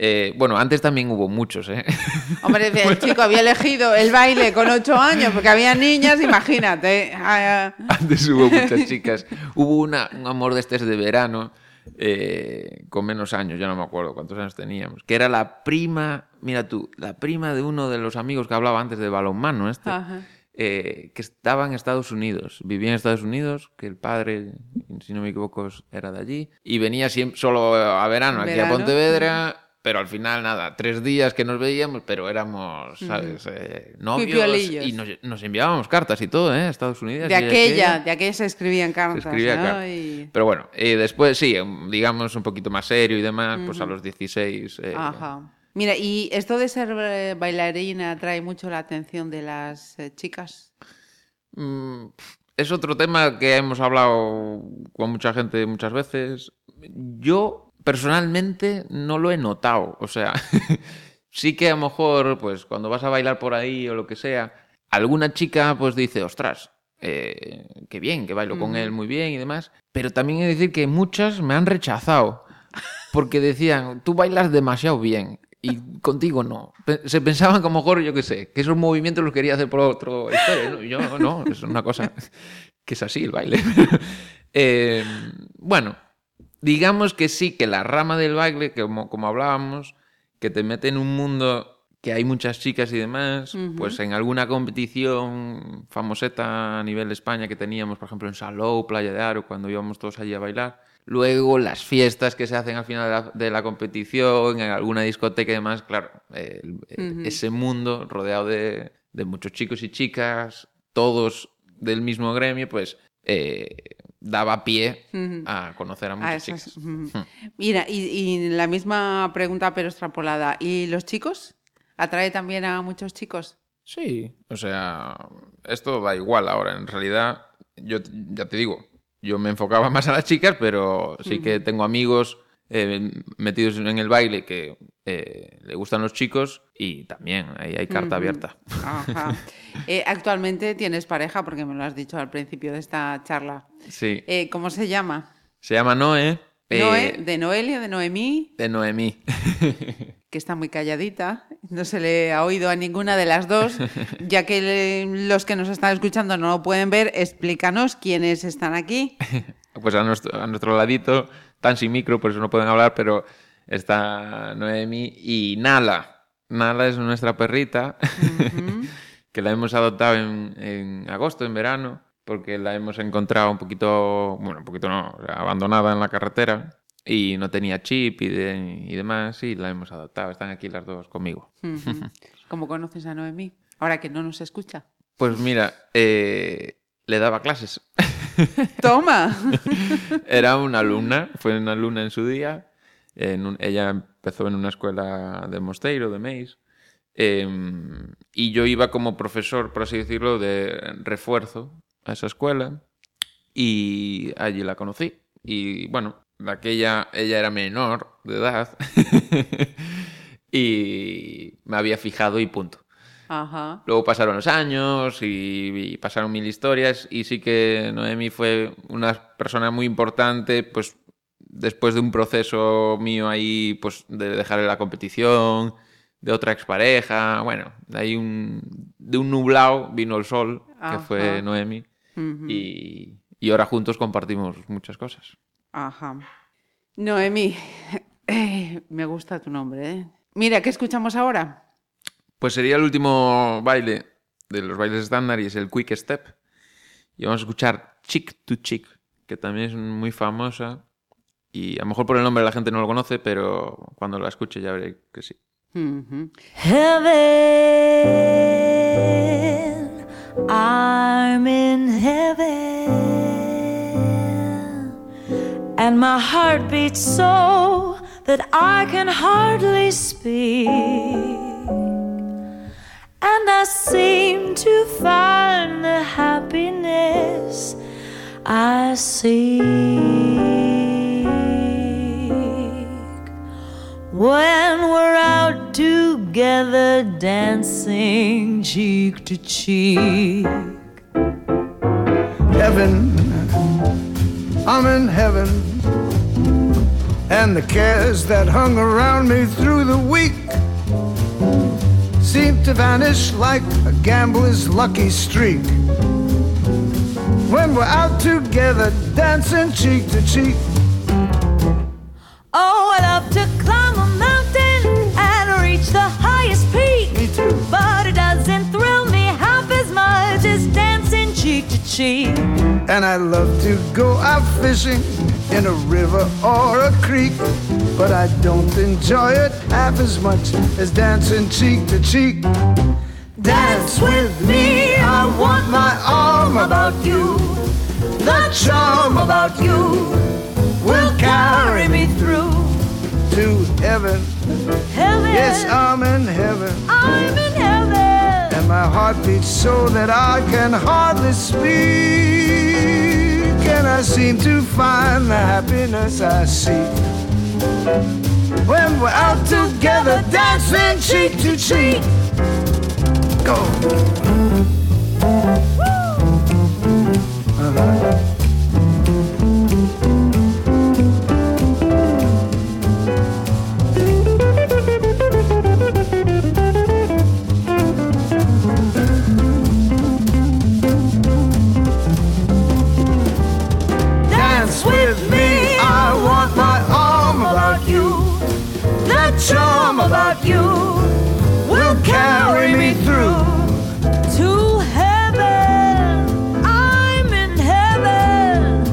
Speaker 10: Eh, bueno, antes también hubo muchos, ¿eh?
Speaker 9: Hombre, el chico había elegido el baile con ocho años porque había niñas, imagínate.
Speaker 10: Antes hubo muchas chicas. Hubo una, un amor de este de verano, eh, con menos años, ya no me acuerdo cuántos años teníamos, que era la prima, mira tú, la prima de uno de los amigos que hablaba antes de balonmano, este,
Speaker 9: Ajá.
Speaker 10: eh, que estaba en Estados Unidos, vivía en Estados Unidos, que el padre, si no me equivoco, era de allí, y venía siempre, solo a verano aquí
Speaker 9: Verano.
Speaker 10: a Pontevedra. Pero al final, nada, tres días que nos veíamos, pero éramos, ¿sabes? Eh, novios y nos, nos enviábamos cartas y todo, ¿eh? Estados Unidos.
Speaker 9: de aquella, de aquella se escribían
Speaker 10: se
Speaker 9: cartas.
Speaker 10: escribía
Speaker 9: ¿no?
Speaker 10: cartas.
Speaker 9: Y-
Speaker 10: Pero bueno, eh, después sí, em, digamos un poquito más serio y demás, pues a los 16. eh,
Speaker 9: Ajá. Mira, ¿y esto de ser eh, bailarina atrae mucho la atención de las chicas?
Speaker 10: mm, es otro tema que hemos hablado con mucha gente muchas veces. Yo personalmente no lo he notado. O sea, sí que a lo mejor, pues cuando vas a bailar por ahí o lo que sea, alguna chica pues dice, ostras, eh, qué bien, que bailo con él muy bien y demás. Pero también he de decir que muchas me han rechazado. Porque decían, tú bailas demasiado bien. Y contigo no. Se pensaban lo mejor, yo qué sé, que esos movimientos los quería hacer por otro historia. ¿no? Yo no, es una cosa que es así el baile. Eh, bueno, digamos que sí, que la rama del baile, que como, como hablábamos, que te mete en un mundo que hay muchas chicas y demás, pues en alguna competición famoseta a nivel de España que teníamos, por ejemplo, en Salou, Playa de Aro, cuando íbamos todos allí a bailar. Luego las fiestas que se hacen al final de la, de la competición, en alguna discoteca y demás, claro, eh, ese mundo rodeado de, de muchos chicos y chicas, todos del mismo gremio, pues eh, daba pie a conocer a
Speaker 9: A
Speaker 10: muchas
Speaker 9: esas,
Speaker 10: chicas.
Speaker 9: Mira, y, y la misma pregunta pero extrapolada. ¿Y los chicos? ¿Atrae también a muchos chicos?
Speaker 10: Sí, o sea, esto da igual ahora. En realidad, yo ya te digo, yo me enfocaba más a las chicas, pero sí que tengo amigos eh, metidos en el baile que eh, le gustan los chicos y también ahí hay carta abierta.
Speaker 9: Ajá. Eh, actualmente tienes pareja, porque me lo has dicho al principio de esta charla.
Speaker 10: Sí,
Speaker 9: ¿Cómo se llama?
Speaker 10: se llama Noé.
Speaker 9: Noé, de Noelia, de Noemí,
Speaker 10: de Noemí.
Speaker 9: que está muy calladita. No se le ha oído a ninguna de las dos. Ya que le- los que nos están escuchando no lo pueden ver, explícanos quiénes están aquí.
Speaker 10: Pues a nuestro, a nuestro ladito, tan sin micro, por eso no pueden hablar, pero está Noemi y Nala. Nala es nuestra perrita, que la hemos adoptado en, en agosto, en verano, porque la hemos encontrado un poquito, bueno, un poquito no, abandonada en la carretera y no tenía chip y, de- y demás, y la hemos adoptado. Están aquí las dos conmigo.
Speaker 9: Ujú. ¿Cómo conoces a Noemí? Ahora que no nos escucha.
Speaker 10: Pues mira, eh, le daba clases.
Speaker 9: ¡Toma!
Speaker 10: Era una alumna, fue una alumna en su día. ella empezó en una escuela de Mosteiro, de Meis. em, y yo iba como profesor, por así decirlo, de refuerzo a esa escuela. Y allí la conocí. Y bueno, aquella, ella era menor de edad. y me había fijado y punto.
Speaker 9: Ajá.
Speaker 10: Luego pasaron los años y, y pasaron mil historias y sí que Noemi fue una persona muy importante, pues después de un proceso mío ahí, pues de dejar la competición, de otra expareja, bueno, de ahí un, de un nublado vino el sol, que fue Noemi, y, y ahora juntos compartimos muchas cosas.
Speaker 9: Ajá. Noemí, Eh, me gusta tu nombre, ¿eh? Mira, ¿qué escuchamos ahora?
Speaker 10: Pues sería el último baile de los bailes estándar y es el Quick Step. Y vamos a escuchar Chick to Chick, que también es muy famosa. Y a lo mejor por el nombre la gente no lo conoce, pero cuando la escuche ya veré que sí.
Speaker 9: Ujú.
Speaker 12: Heaven, I'm in heaven, and my heart beats so that I can hardly speak, seem to find the happiness I seek when we're out together dancing cheek to cheek.
Speaker 13: Heaven, I'm in heaven. And the cares that hung around me through the week seem to vanish like a gambler's lucky streak. When we're out together dancing cheek to cheek.
Speaker 12: Oh, I love to climb a mountain and reach the highest peak.
Speaker 13: Me too.
Speaker 12: But it doesn't thrill me half as much as dancing cheek to cheek.
Speaker 13: And I love to go out fishing in a river or a creek. But I don't enjoy it half as much as dancing cheek to cheek. Dance with me, I want my arm about you. The charm about you will carry me through to heaven.
Speaker 12: Heaven,
Speaker 13: Yes, I'm in heaven.
Speaker 12: I'm in heaven.
Speaker 13: And my heart beats so that I can hardly speak. And I seem to find the happiness I seek. When we're out together dancing cheek to cheek. Go. Charm about you will carry me through.
Speaker 12: To heaven, I'm in heaven,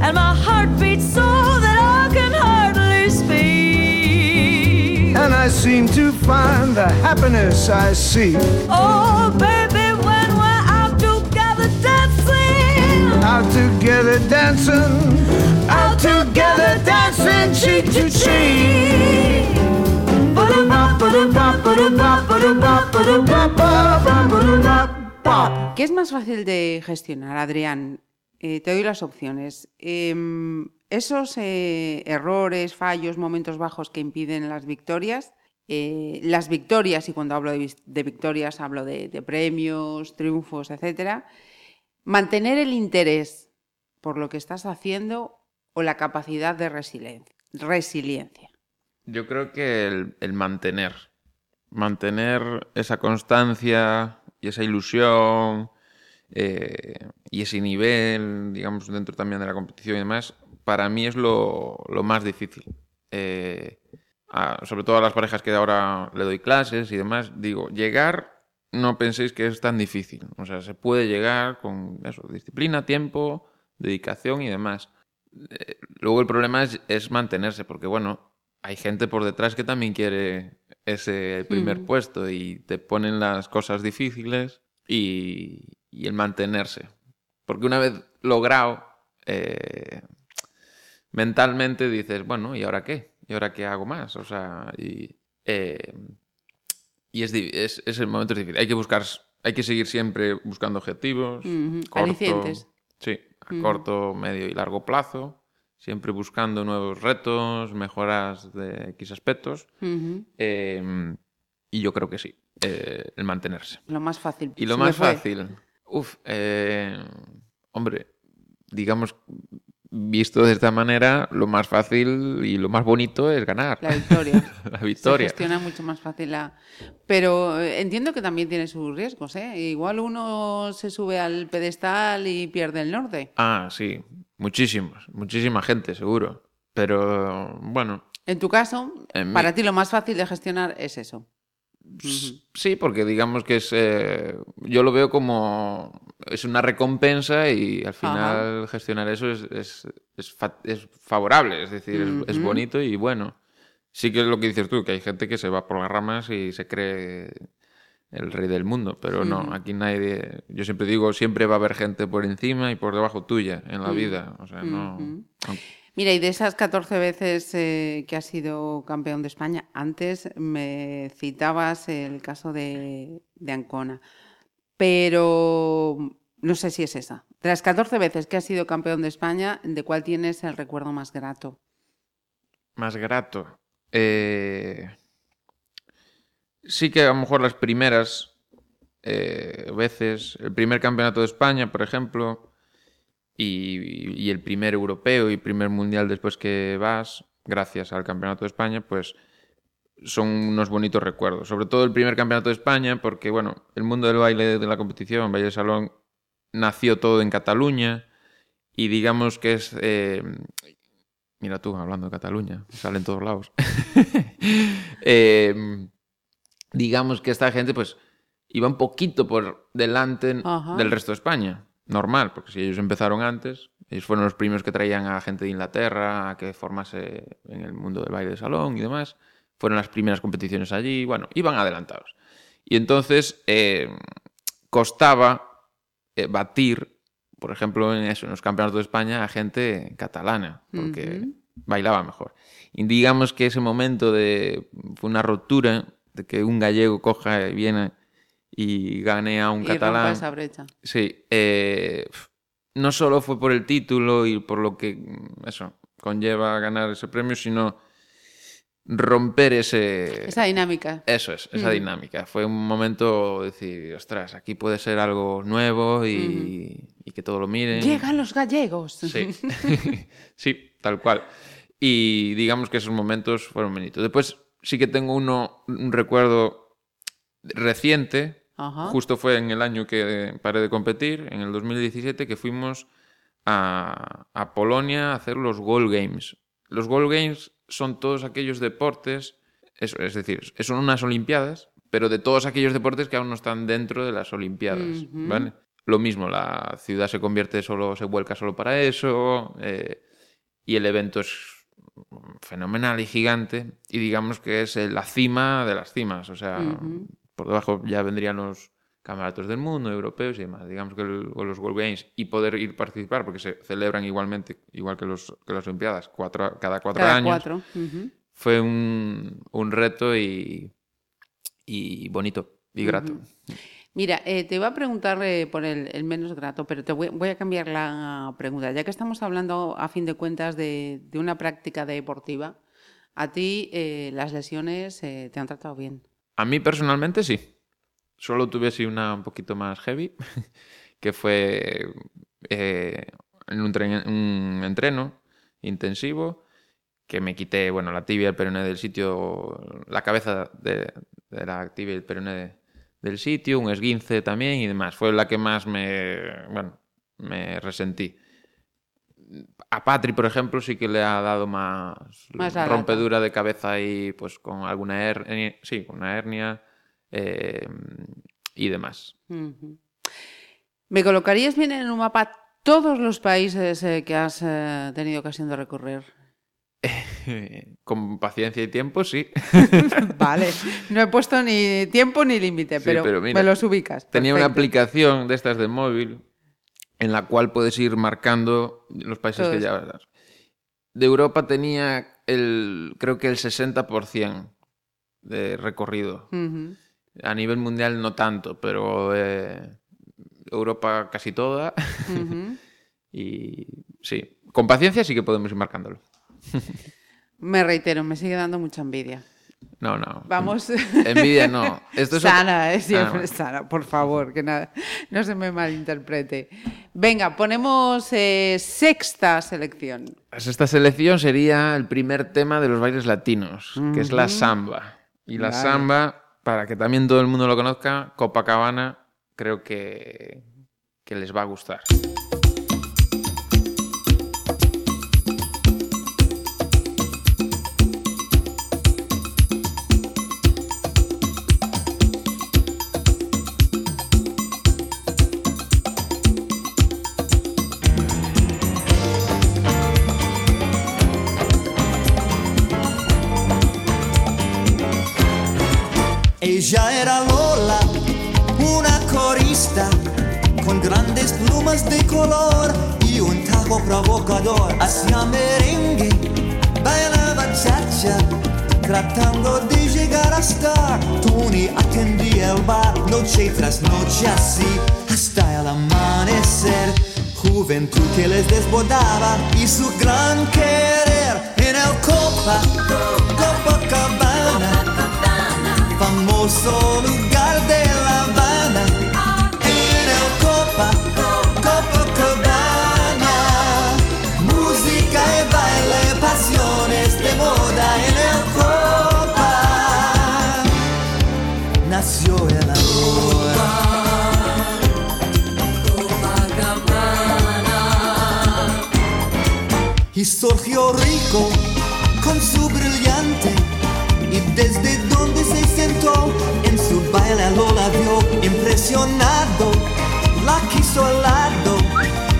Speaker 12: and my heart beats so that I can hardly speak.
Speaker 13: And I seem to find the happiness I seek.
Speaker 12: Oh, baby, when we're out together dancing,
Speaker 13: Out together dancing, out together dancing cheek to cheek.
Speaker 9: ¿Qué es más fácil de gestionar, Adrián? Eh, te doy las opciones. Em, esos eh, errores, fallos, momentos bajos que impiden las victorias, eh, las victorias, y cuando hablo de, victorias hablo de, premios, triunfos, etcétera, mantener el interés por lo que estás haciendo o la capacidad de resilien- resiliencia.
Speaker 10: Yo creo que el, mantener, mantener esa constancia y esa ilusión eh, y ese nivel, digamos, dentro también de la competición y demás, para mí es lo, más difícil. Eh, sobre todo a las parejas que ahora le doy clases y demás, digo, llegar no penséis que es tan difícil. O sea, se puede llegar con disciplina, tiempo, dedicación y demás. Eh, luego el problema es mantenerse, porque bueno, hay gente por detrás que también quiere ese primer
Speaker 9: Mm.
Speaker 10: puesto y te ponen las cosas difíciles y, y el mantenerse. Porque una vez logrado, eh, mentalmente dices, bueno, ¿y ahora qué? ¿Y ahora qué hago más? O sea, y, eh, y es, es, es el momento difícil. Hay que buscar, hay que seguir siempre buscando objetivos. Corto-
Speaker 9: alicientes.
Speaker 10: Sí, a corto, medio y largo plazo. Siempre buscando nuevos retos, mejoras de X aspectos. Eh, y yo creo que sí, eh, el mantenerse.
Speaker 9: Lo más fácil.
Speaker 10: Y lo
Speaker 9: Se
Speaker 10: más fácil, uf, eh, hombre, digamos, visto de esta manera, lo más fácil y lo más bonito es ganar.
Speaker 9: La victoria.
Speaker 10: la
Speaker 9: Se
Speaker 10: victoria.
Speaker 9: gestiona mucho más fácil la... Pero eh, entiendo que también tiene sus riesgos, ¿eh? Igual uno se sube al pedestal y pierde el norte.
Speaker 10: Ah, sí, muchísimos, muchísima gente, seguro. Pero bueno,
Speaker 9: En tu caso,
Speaker 10: En
Speaker 9: para ti lo más fácil de gestionar es eso.
Speaker 10: Sí, porque digamos que es. eh, yo lo veo como. Es una recompensa y al final gestionar eso es, es, es fa- es favorable, es decir, es, bonito y bueno. Sí que es lo que dices tú, que hay gente que se va por las ramas y se cree el rey del mundo, pero no, aquí nadie. Yo siempre digo, siempre va a haber gente por encima y por debajo tuya en la
Speaker 9: Mm.
Speaker 10: vida. O sea, no.
Speaker 9: Mira, y de esas 14 veces eh, que has sido campeón de España, antes me citabas el caso de, de Ancona, pero no sé si es esa. De las 14 veces que has sido campeón de España, ¿de cuál tienes el recuerdo más grato?
Speaker 10: Más grato. Eh, Sí que a lo mejor las primeras eh, veces, el primer campeonato de España, por ejemplo, y, y el primer europeo y primer mundial después que vas, gracias al campeonato de España, pues son unos bonitos recuerdos. Sobre todo el primer campeonato de España, porque bueno, el mundo del baile de la competición, baile de salón, nació todo en Cataluña y digamos que es... eh, mira tú, hablando de Cataluña, sale en todos lados. Eh, digamos que esta gente pues iba un poquito por delante
Speaker 9: Ajá.
Speaker 10: del resto de España. Normal, porque si ellos empezaron antes, ellos fueron los primeros que traían a gente de Inglaterra a que formase en el mundo del baile de salón y demás. Fueron las primeras competiciones allí, bueno, iban adelantados. Y entonces eh, costaba eh, batir, por ejemplo, en eso, en los campeonatos de España, a gente catalana, porque bailaba mejor. Y digamos que ese momento de fue una ruptura de que un gallego coja y viene y gane a un
Speaker 9: Y
Speaker 10: catalán.
Speaker 9: esa brecha.
Speaker 10: Sí, eh, no solo fue por el título y por lo que mm, eso conlleva ganar ese premio, sino romper ese
Speaker 9: Esa dinámica.
Speaker 10: eso es, esa
Speaker 9: Mm.
Speaker 10: dinámica. Fue un momento de decir, ostras, aquí puede ser algo nuevo y, y que todo lo miren.
Speaker 9: Llegan los gallegos.
Speaker 10: Sí, sí, tal cual. Y digamos que esos momentos fueron bonitos. Después sí que tengo uno, un recuerdo reciente,
Speaker 9: Ajá.
Speaker 10: justo fue en el año que paré de competir, en el 2017, que fuimos a, a Polonia a hacer los Goal Games. Los Goal Games son todos aquellos deportes, es decir, son unas Olimpiadas, pero de todos aquellos deportes que aún no están dentro de las Olimpiadas. Lo mismo, la ciudad se convierte solo, se vuelca solo para eso, eh, y el evento es fenomenal y gigante, y digamos que es eh, la cima de las cimas, o sea,
Speaker 9: Ujú.
Speaker 10: por debajo ya vendrían los campeonatos del mundo, europeos y demás, digamos que el- los World Games, y poder ir participar, porque se celebran igualmente, igual que, los, que las Olimpiadas, cuatro, cada cuatro
Speaker 9: Cada
Speaker 10: años,
Speaker 9: cuatro. Ujú.
Speaker 10: fue un, un reto y, y bonito y grato.
Speaker 9: Mira, eh, te iba a preguntar eh, por el, menos grato, pero te voy, a cambiar la pregunta. Ya que estamos hablando, a fin de cuentas, de, una práctica deportiva, a ti eh, las lesiones eh, te han tratado bien.
Speaker 10: A mí personalmente sí. Solo tuve así una un poquito más heavy, que fue en un, un entreno intensivo, que me quité, bueno, la tibia y el peroné del sitio, la cabeza de, de la tibia y el peroné de- del sitio, un esguince también y demás. Fue la que más me, bueno, me resentí. A Patri, por ejemplo, sí que le ha dado más,
Speaker 9: Más
Speaker 10: rompedura de cabeza y pues con alguna hernia, sí, con una hernia eh, y demás.
Speaker 9: ¿Me colocarías bien en un mapa todos los países eh, que has eh, tenido ocasión de recorrer?
Speaker 10: con paciencia y tiempo, sí.
Speaker 9: vale, no he puesto ni tiempo ni límite,
Speaker 10: Sí,
Speaker 9: pero,
Speaker 10: pero mira,
Speaker 9: me los ubicas.
Speaker 10: Tenía una aplicación de estas de móvil en la cual puedes ir marcando los países que ya vas. De Europa tenía el, creo que el 60% de recorrido. A nivel mundial no tanto, pero eh, Europa casi toda. Y sí, con paciencia sí que podemos ir marcándolo.
Speaker 9: Me reitero, me sigue dando mucha envidia.
Speaker 10: No, no.
Speaker 9: Vamos.
Speaker 10: Envidia no. Esto es
Speaker 9: sana, es siempre
Speaker 10: Ah, bueno.
Speaker 9: sana, por favor, que nada, no se me malinterprete. Venga, ponemos eh, sexta selección.
Speaker 10: Pues esta selección sería el primer tema de los bailes latinos, que es la samba. Y la
Speaker 9: Vale.
Speaker 10: samba, para que también todo el mundo lo conozca, Copacabana, creo que, que les va a gustar.
Speaker 14: Ritmo provocador hacia merengue, bailaba cha-cha, tratando de llegar a estar. Tony atendía el bar noche tras noche así, hasta el amanecer. Juventud que les desbordaba y su gran querer en el Copa, Copacabana, famoso lugar de Nació el amor. Y surgió rico con su brillante y desde donde se sentó en su baile lo la vio impresionado, la quiso al lado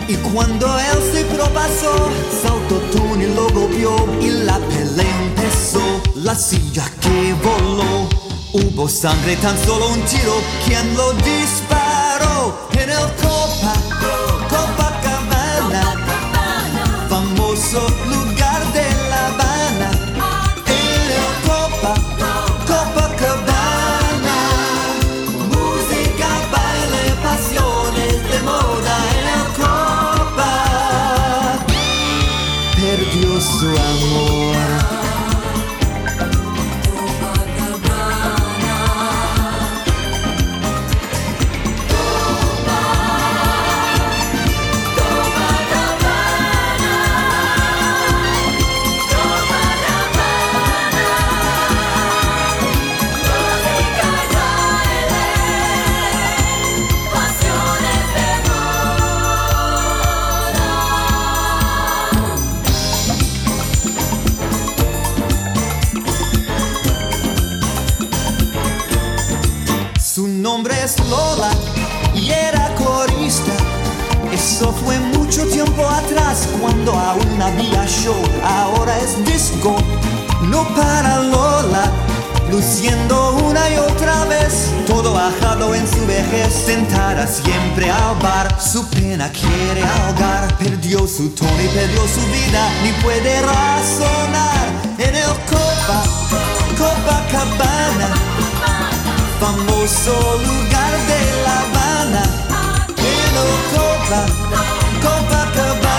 Speaker 14: y cuando él se propasó saltó Tony lo golpeó y la pelea empezó, la silla que voló, hubo sangre tan solo un tiro, quien lo disparó en el Copa, Copacabana famoso para Lola. Luciendo una y otra vez, todo bajado en su vejez, sentada siempre al bar, su pena quiere ahogar. Perdió su tono y perdió su vida, ni puede razonar en el Copa, Copacabana famoso lugar de La Habana, en el Copa, Copacabana.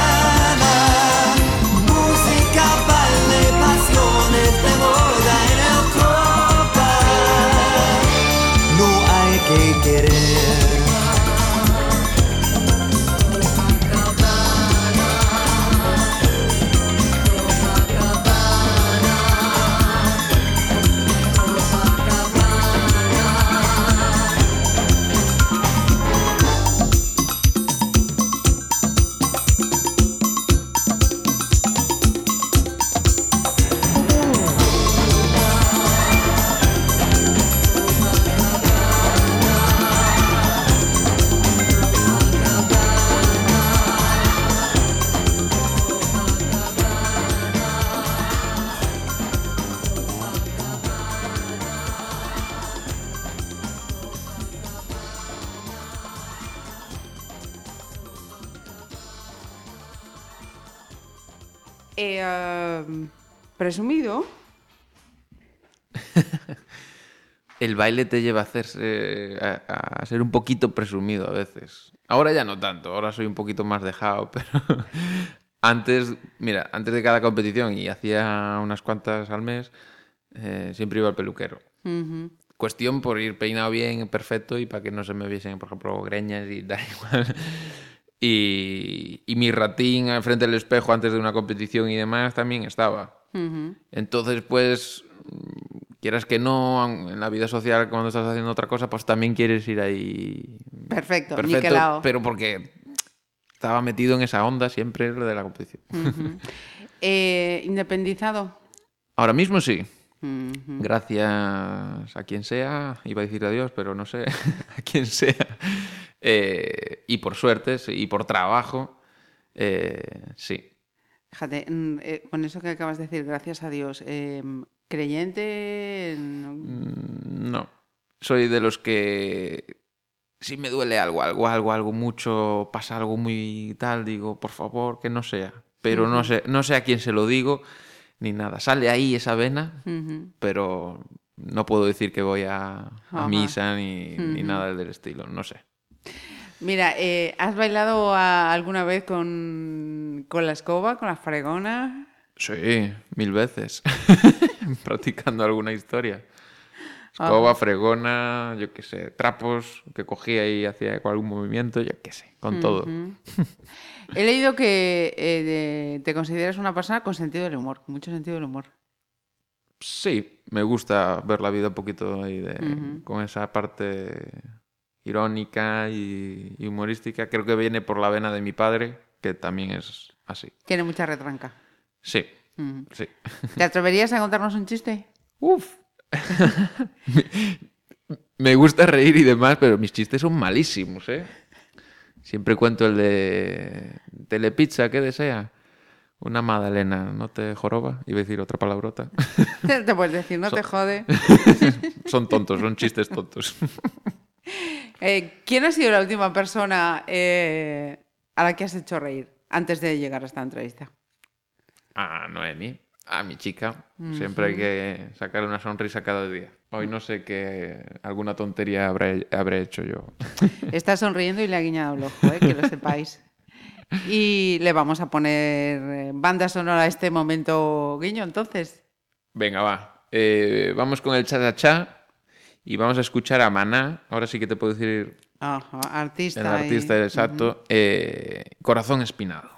Speaker 9: Presumido.
Speaker 10: El baile te lleva a hacerse a, a ser un poquito presumido a veces. Ahora ya no tanto, ahora soy un poquito más dejado, pero antes, mira, antes de cada competición y hacía unas cuantas al mes, eh, siempre iba al peluquero.
Speaker 9: Ujú.
Speaker 10: Cuestión por ir peinado bien, perfecto y para que no se me viesen, por ejemplo, greñas y da igual. Y, y mi ratín al frente del espejo antes de una competición y demás también estaba. Entonces, pues, quieras que no, en la vida social, cuando estás haciendo otra cosa, pues también quieres ir ahí.
Speaker 9: Perfecto, niquelao.
Speaker 10: pero porque estaba metido en esa onda siempre lo de la competición.
Speaker 9: Eh, independizado.
Speaker 10: Ahora mismo sí. Gracias a quien sea, iba a decir adiós, pero no sé, a quien sea. Eh, y por suerte, sí, y por trabajo, eh, sí.
Speaker 9: Fíjate, mm, eh, con eso que acabas de decir, gracias a Dios, eh, creyente. no-
Speaker 10: Mm, No. Soy de los que si me duele algo, algo, algo, algo mucho, pasa algo muy tal, digo, por favor, que no sea. Pero no sé, no sé a quién se lo digo ni nada. Sale ahí esa vena, pero no puedo decir que voy a, misa ni, ni nada del estilo, no sé.
Speaker 9: Mira, eh, ¿has bailado a- alguna vez con, con la escoba, con la fregona?
Speaker 10: Sí, mil veces. Practicando alguna historia. Escoba, fregona, yo qué sé, trapos que cogía y hacía algún movimiento, yo qué sé, con todo.
Speaker 9: He leído que eh, te consideras una persona con sentido del humor, mucho sentido del humor.
Speaker 10: Sí, me gusta ver la vida un poquito ahí de, con esa parte irónica y, y humorística. Creo que viene por la vena de mi padre, que también es así.
Speaker 9: Tiene mucha retranca.
Speaker 10: Sí, sí.
Speaker 9: ¿Te atreverías a contarnos un chiste?
Speaker 10: Uf. Me gusta reír y demás, pero mis chistes son malísimos, ¿eh? Siempre cuento el de Telepizza, ¿qué desea? Una magdalena, ¿no te joroba? Iba a decir otra palabrota.
Speaker 9: Te puedes decir, no te jode.
Speaker 10: son tontos, son chistes tontos.
Speaker 9: Eh, ¿Quién ha sido la última persona eh, a la que has hecho reír antes de llegar a esta entrevista?
Speaker 10: A Noemi, a mi chica. Siempre hay que sacarle una sonrisa cada día. Hoy no sé qué alguna tontería habré, habré hecho yo.
Speaker 9: Está sonriendo y le ha guiñado el ojo, eh, que lo sepáis. Y le vamos a poner banda sonora a este momento guiño, entonces.
Speaker 10: Venga, va. Eh, vamos con el cha-cha-cha y vamos a escuchar a Maná. Ahora sí que te puedo decir
Speaker 9: Ajá, artista.
Speaker 10: el
Speaker 9: y-
Speaker 10: artista exacto. eh, Corazón Espinado.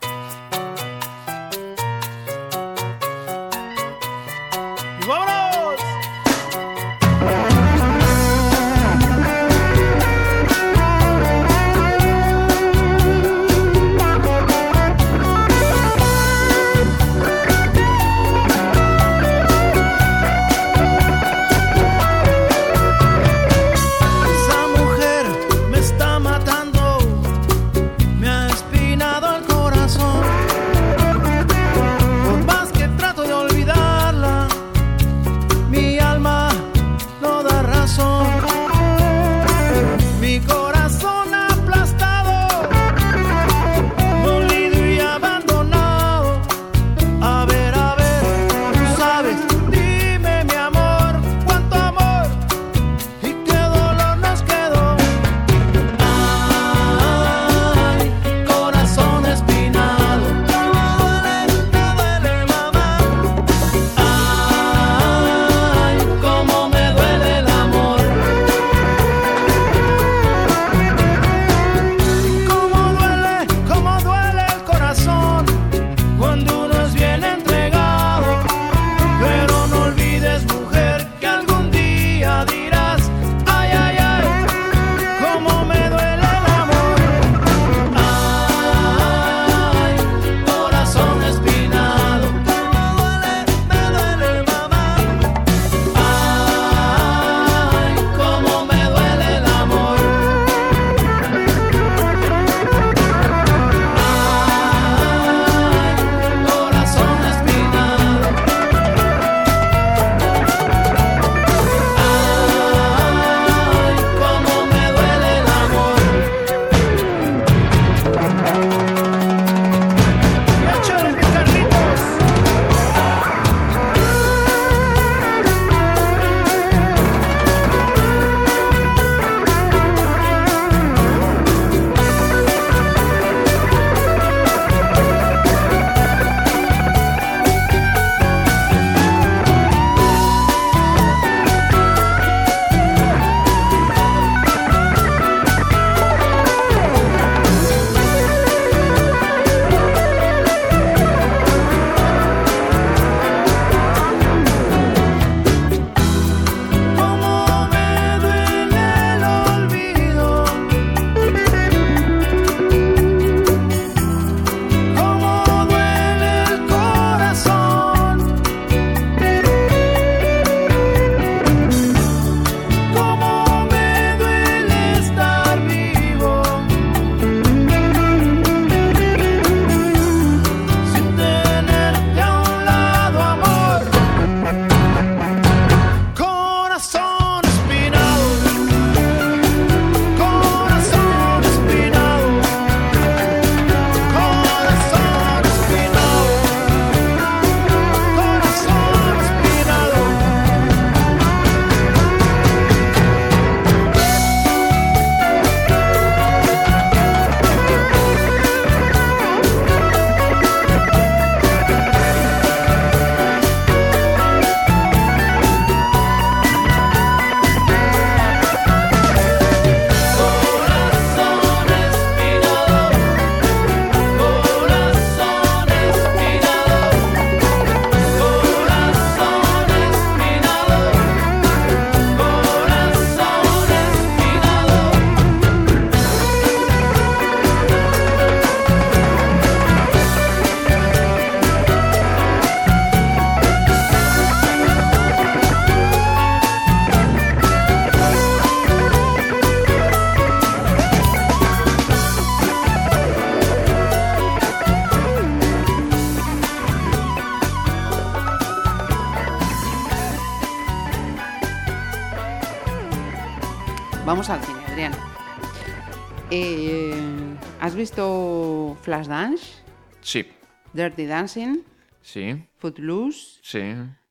Speaker 9: Visto Flashdance?
Speaker 10: Sí,
Speaker 9: Dirty Dancing?
Speaker 10: sí,
Speaker 9: Footloose?
Speaker 10: sí,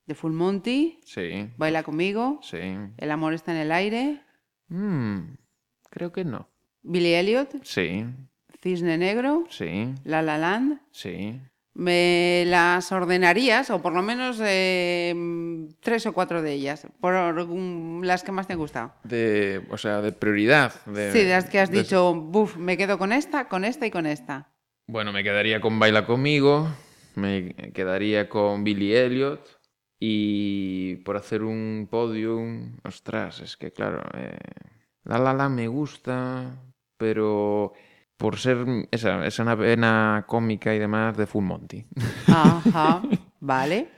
Speaker 9: The Full Monty?
Speaker 10: sí,
Speaker 9: ¿Baila conmigo?
Speaker 10: sí.
Speaker 9: ¿El amor está en el aire?
Speaker 10: Mm, creo que no.
Speaker 9: ¿Billy Elliot?
Speaker 10: Sí,
Speaker 9: ¿Cisne Negro?
Speaker 10: sí,
Speaker 9: ¿La La Land?
Speaker 10: sí.
Speaker 9: ¿Me las ordenarías? O por lo menos eh, tres o cuatro de ellas. Por las que más te han gustado.
Speaker 10: De, o sea, de prioridad. De,
Speaker 9: Sí, de las que has
Speaker 10: de-
Speaker 9: dicho, buf, me quedo con esta, con esta y con esta.
Speaker 10: Bueno, me quedaría con Baila conmigo, me quedaría con Billy Elliot y por hacer un podium, ostras, es que claro, eh, La La La me gusta, pero por ser esa, esa vena cómica y demás de Full Monty.
Speaker 9: Ajá, vale.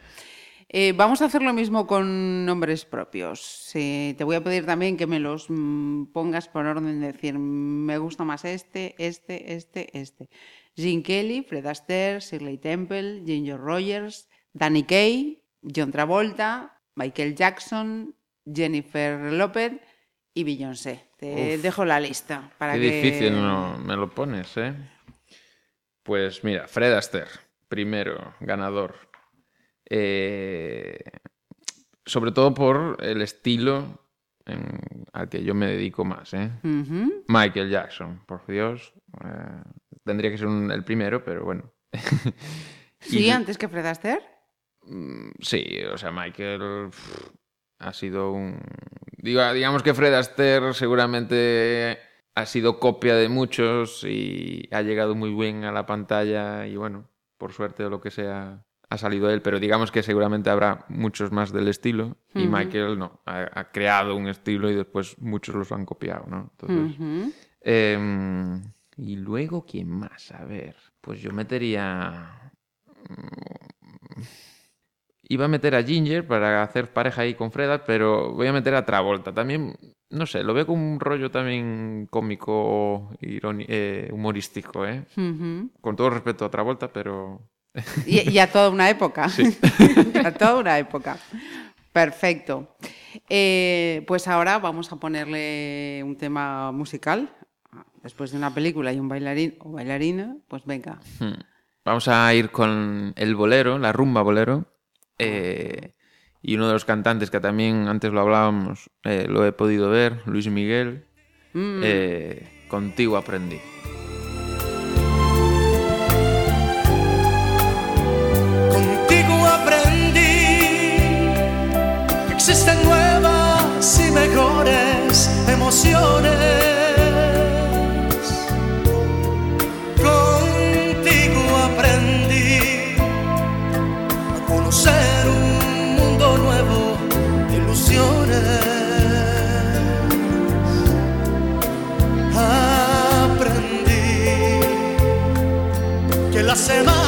Speaker 9: Eh, vamos a hacer lo mismo con nombres propios. Te voy a pedir también que me los mm, pongas por orden de decir, me gusta más este, este, este, este. Gene Kelly, Fred Astaire, Shirley Temple, Ginger Rogers, Danny Kaye, John Travolta, Michael Jackson, Jennifer López y Beyoncé. Te
Speaker 10: Uf.
Speaker 9: dejo la lista para
Speaker 10: Qué
Speaker 9: que...
Speaker 10: difícil no, me lo pones, ¿eh? Pues mira, Fred Astaire, primero, ganador. Eh, sobre todo por el estilo en- al que yo me dedico más, ¿eh? Michael Jackson, por Dios. eh, tendría que ser un- el primero, pero bueno.
Speaker 9: Sí,
Speaker 10: Y-
Speaker 9: antes que Fred Astaire.
Speaker 10: Mm, Sí, o sea, Michael pff, ha sido un... Diga- digamos que Fred Astaire seguramente ha sido copia de muchos y ha llegado muy bien a la pantalla y bueno, por suerte o lo que sea, ha salido él, pero digamos que seguramente habrá muchos más del estilo y. Michael no, ha, ha creado un estilo y después muchos los han copiado, ¿no? Entonces. Em, y luego, ¿quién más? A ver, pues yo metería... Iba a meter a Ginger para hacer pareja ahí con Freda, pero voy a meter a Travolta. También, no sé, lo veo como un rollo también cómico, eh, humorístico, ¿eh? Con todo respeto a Travolta, pero...
Speaker 9: Y, y a toda una época.
Speaker 10: Sí.
Speaker 9: a toda una época. Perfecto. Eh, pues ahora vamos a ponerle un tema musical. Después de una película y un bailarín o bailarina, pues venga.
Speaker 10: Hmm. Vamos a ir con el bolero, la rumba bolero. Eh, y uno de los cantantes que también antes lo hablábamos, eh, lo he podido ver, Luis Miguel.
Speaker 9: Mm.
Speaker 10: eh, contigo aprendí.
Speaker 15: Que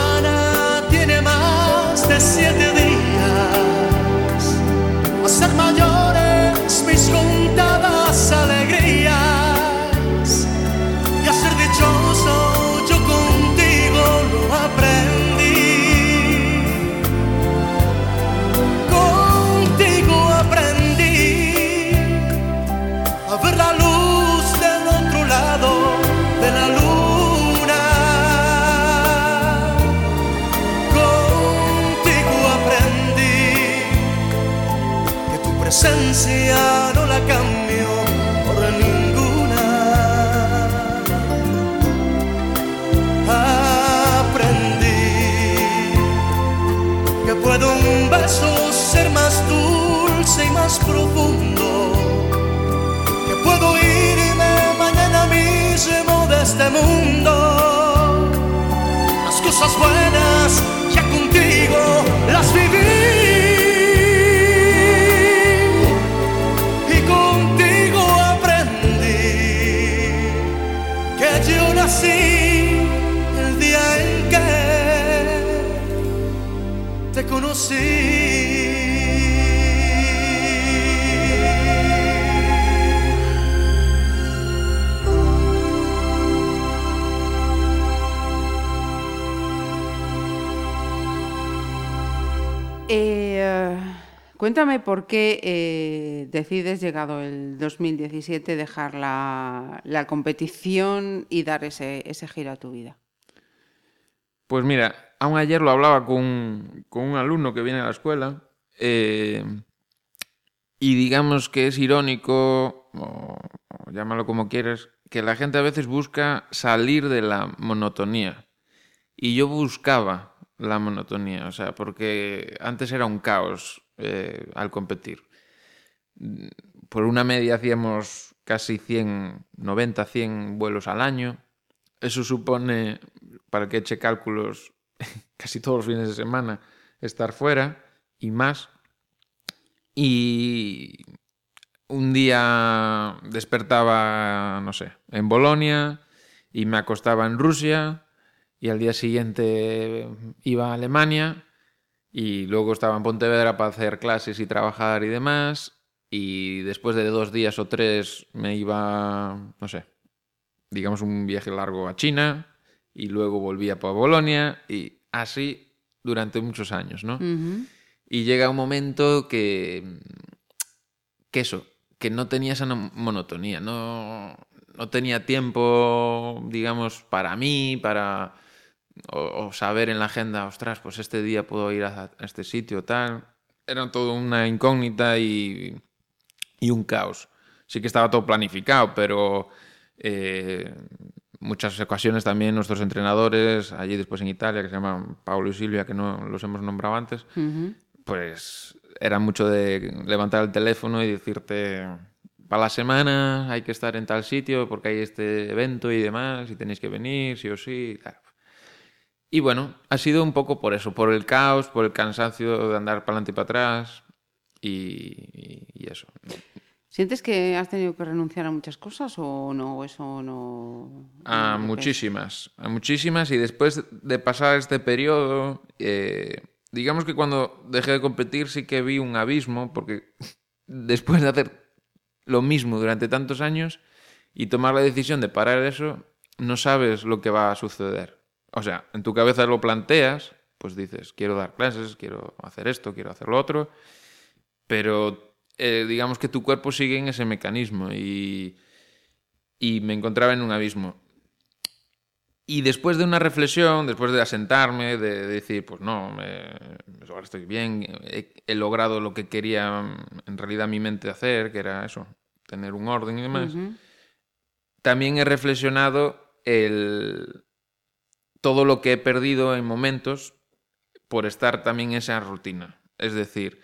Speaker 9: Eh, Cuéntame por qué eh, decides, llegado el 2017, dejar la, la competición y dar ese, ese giro a tu vida.
Speaker 10: Pues mira, aún ayer lo hablaba con, con un alumno que viene a la escuela eh, y digamos que es irónico, o, llámalo como quieras, que la gente a veces busca salir de la monotonía. Y yo buscaba la monotonía, o sea, porque antes era un caos eh, al competir. Por una media hacíamos casi 100, 90, 100 vuelos al año. Eso supone, para que eche cálculos, casi todos los fines de semana estar fuera y más. Y un día despertaba, no sé, en Bolonia y me acostaba en Rusia y al día siguiente iba a Alemania y luego estaba en Pontevedra para hacer clases y trabajar y demás y después de dos días o tres me iba, no sé, digamos un viaje largo a China y luego volvía para Bolonia y así durante muchos años, ¿no?
Speaker 9: Ujú.
Speaker 10: Y llega un momento que, que eso, que no tenía esa no- monotonía, no, no tenía tiempo, digamos, para mí, para o, o saber en la agenda, ostras, pues este día puedo ir a, a este sitio, tal. Era todo una incógnita y, y un caos. Sí que estaba todo planificado, pero eh, muchas ocasiones también nuestros entrenadores, allí después en Italia, que se llaman Paulo y Silvia, que no los hemos nombrado antes, pues era mucho de levantar el teléfono y decirte, para la semana hay que estar en tal sitio porque hay este evento y demás, y tenéis que venir, sí o sí. y tal. Y bueno, ha sido un poco por eso, por el caos, por el cansancio de andar para adelante y para atrás, y, y- y eso.
Speaker 9: ¿Sientes que has tenido que renunciar a muchas cosas o no? ¿O eso no.
Speaker 10: A
Speaker 9: no
Speaker 10: muchísimas, a muchísimas. Y después de pasar este periodo, eh, digamos que cuando dejé de competir sí que vi un abismo, porque después de hacer lo mismo durante tantos años y tomar la decisión de parar eso, no sabes lo que va a suceder. O sea, en tu cabeza lo planteas, pues dices, quiero dar clases, quiero hacer esto, quiero hacer lo otro, pero eh, digamos que tu cuerpo sigue en ese mecanismo y, y me encontraba en un abismo. Y después de una reflexión, después de asentarme, de, decir, pues no, me- ahora estoy bien, he, he logrado lo que quería en realidad mi mente hacer, que era eso, tener un orden y demás, también he reflexionado el, todo lo que he perdido en momentos por estar también en esa rutina. Es decir,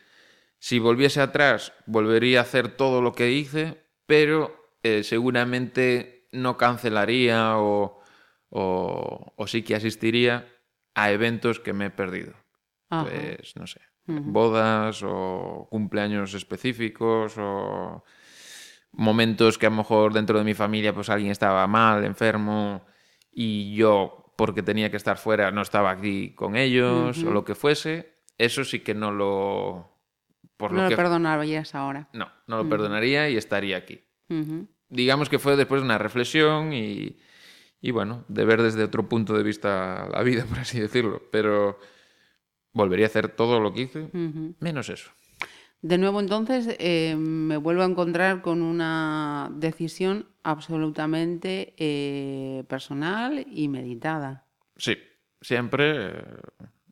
Speaker 10: si volviese atrás, volvería a hacer todo lo que hice, pero eh, seguramente no cancelaría o, o, o sí que asistiría a eventos que me he perdido.
Speaker 9: Ajá.
Speaker 10: Pues, no sé, bodas o cumpleaños específicos o momentos que a lo mejor dentro de mi familia pues alguien estaba mal, enfermo y yo porque tenía que estar fuera no estaba aquí con ellos o lo que fuese, eso sí que no lo por
Speaker 9: no
Speaker 10: lo
Speaker 9: lo
Speaker 10: que
Speaker 9: perdonarías ahora.
Speaker 10: no, no lo perdonaría y estaría aquí. Digamos que fue después de una reflexión y, y bueno, de ver desde otro punto de vista la vida, por así decirlo, pero volvería a hacer todo lo que hice, menos eso.
Speaker 9: De nuevo, entonces, eh, me vuelvo a encontrar con una decisión absolutamente eh, personal y meditada.
Speaker 10: Sí, siempre eh,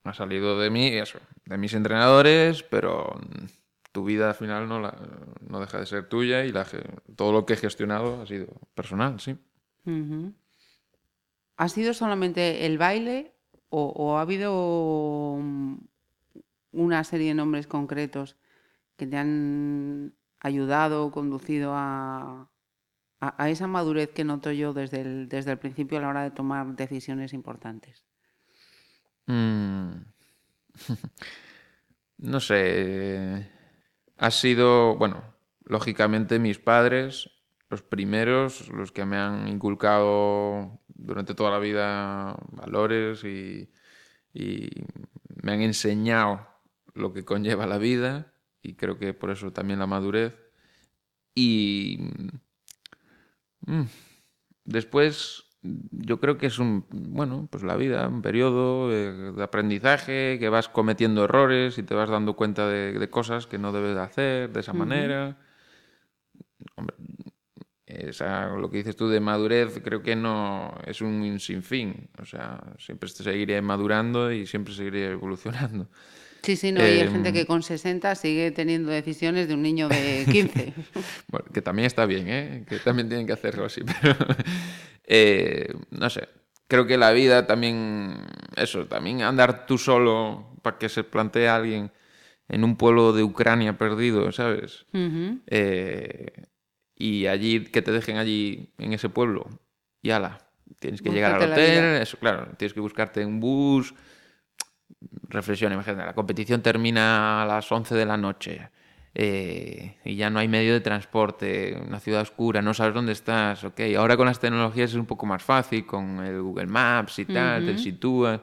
Speaker 10: ha salido de mí, eso, de mis entrenadores, pero tu vida al final no, la- no deja de ser tuya y la todo lo que he gestionado ha sido personal, sí.
Speaker 9: ¿Ha sido solamente el baile o, ha habido una serie de nombres concretos que te han ayudado o conducido a, a- esa madurez que noto yo desde desde el principio a la hora de tomar decisiones importantes?
Speaker 10: Mm. No sé. Ha sido, bueno, lógicamente mis padres, los primeros, los que me han inculcado durante toda la vida valores y, y me han enseñado lo que conlleva la vida y creo que por eso también la madurez. Y mm, después yo creo que es un, bueno, pues la vida, un periodo de, de aprendizaje, que vas cometiendo errores y te vas dando cuenta de, de cosas que no debes de hacer de esa
Speaker 9: Ujú.
Speaker 10: manera. Hombre, esa, lo que dices tú de madurez creo que no es un sinfín. O sea, siempre seguiré madurando y siempre seguiré evolucionando.
Speaker 9: Sí, sí, no, y hay
Speaker 10: Em,
Speaker 9: gente que con 60 sigue teniendo decisiones de un niño de 15.
Speaker 10: Bueno, que también está bien, ¿eh? Que también tienen que hacerlo así, pero... eh, no sé. Creo que la vida también... Eso, también andar tú solo para que se plantee alguien en un pueblo de Ucrania perdido, ¿sabes? Eh, y allí, que te dejen allí, en ese pueblo, y ala, tienes que llegar al hotel, eso, claro, tienes que buscarte un bus. Reflexiona, imagínate, la competición termina a las 11 de la noche eh, y ya no hay medio de transporte, una ciudad oscura, no sabes dónde estás, ok. Ahora con las tecnologías es un poco más fácil, con el Google Maps y tal, te
Speaker 9: Ujú.
Speaker 10: sitúas.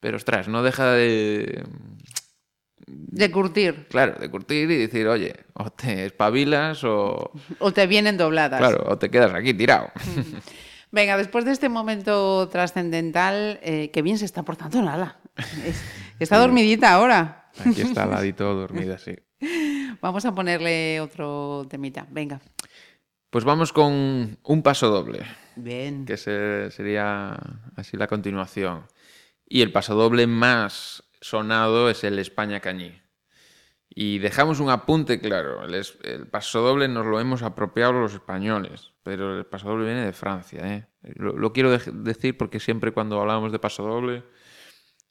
Speaker 10: Pero ostras, no deja de.
Speaker 9: De curtir.
Speaker 10: Claro, de curtir y decir, oye, o te espabilas o.
Speaker 9: O te vienen dobladas.
Speaker 10: Claro, o te quedas aquí tirado.
Speaker 9: Venga, después de este momento trascendental, eh, qué bien se está portando Lala. Es- Está dormidita ahora.
Speaker 10: Aquí está al ladito dormida, sí.
Speaker 9: Vamos a ponerle otro temita. Venga.
Speaker 10: Pues vamos con un paso doble.
Speaker 9: Bien.
Speaker 10: Que se- sería así la continuación. Y el paso doble más sonado es el España Cañí. Y dejamos un apunte claro. El, es- el paso doble nos lo hemos apropiado los españoles, pero el paso doble viene de Francia. ¿eh? Lo, lo quiero decir porque siempre cuando hablamos de paso doble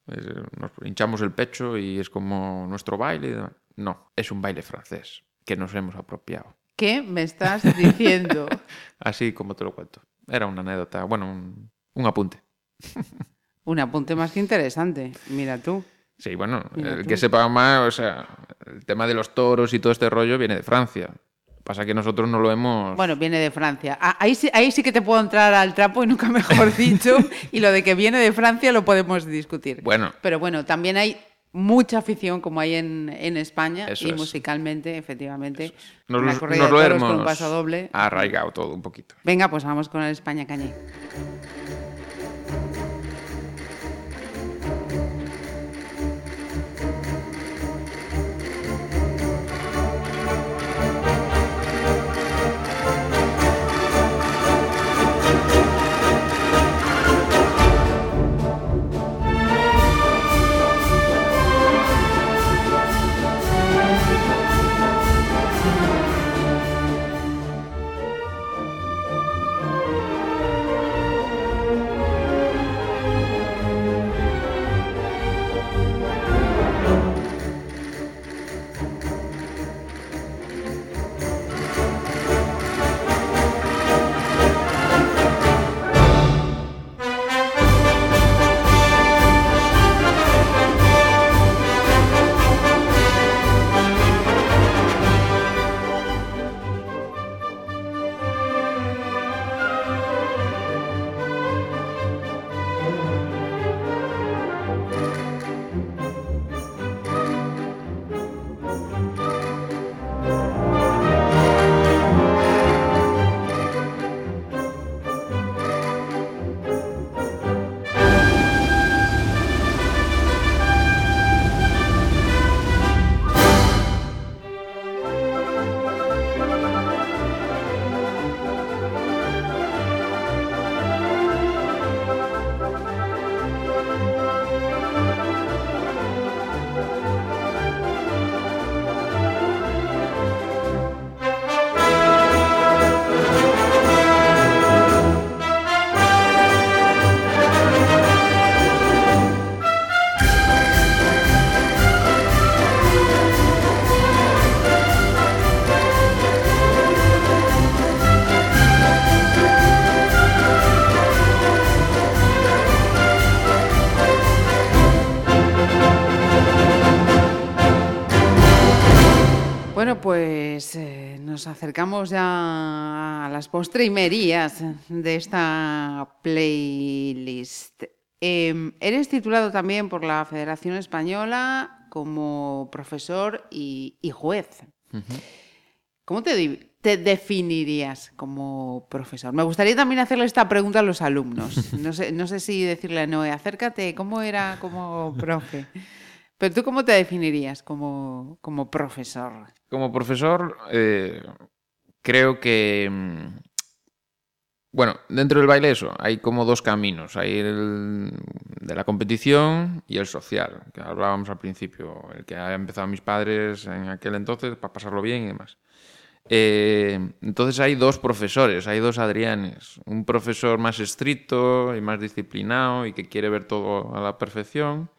Speaker 10: eh, nos hinchamos el pecho y es como nuestro baile. No, es un baile francés que nos hemos apropiado.
Speaker 9: ¿Qué me estás diciendo?
Speaker 10: Así como te lo cuento. Era una anécdota, bueno, un, un apunte.
Speaker 9: Un apunte más que interesante. Mira tú.
Speaker 10: Sí, bueno,
Speaker 9: Mira
Speaker 10: el
Speaker 9: tú.
Speaker 10: que sepa más, o sea, el tema de los toros y todo este rollo viene de Francia. Pasa que nosotros no lo hemos...
Speaker 9: Bueno, viene de Francia. Ah, ahí, sí, ahí sí que te puedo entrar al trapo y nunca mejor dicho. y lo de que viene de Francia lo podemos discutir.
Speaker 10: Bueno,
Speaker 9: Pero bueno, también hay mucha afición como hay en, en España
Speaker 10: Eso
Speaker 9: y
Speaker 10: es.
Speaker 9: musicalmente, efectivamente.
Speaker 10: nos,
Speaker 9: una
Speaker 10: lo-
Speaker 9: corrida
Speaker 10: nos
Speaker 9: de
Speaker 10: lo
Speaker 9: toros con un
Speaker 10: hemos
Speaker 9: paso doble.
Speaker 10: arraigado todo un poquito.
Speaker 9: Venga, pues vamos con el España Cañé. Acercamos ya a las postrimerías de esta playlist. Eh, eres titulado también por la Federación Española como profesor y, y juez. ¿Cómo te definirías como profesor? Me gustaría también hacerle esta pregunta a los alumnos. No sé, no sé si decirle a Noé, acércate, ¿cómo era como profe? Pero tú, ¿cómo te definirías como, como profesor?
Speaker 10: Como profesor, eh, creo que. mm, Bueno, dentro del baile, eso, hay como dos caminos. Hay el de la competición y el social, que hablábamos al principio. El que ha empezado mis padres en aquel entonces para pasarlo bien y demás. Eh, entonces hay dos profesores, hay dos Adrianes. Un profesor más estricto y más disciplinado y que quiere ver todo a la perfección.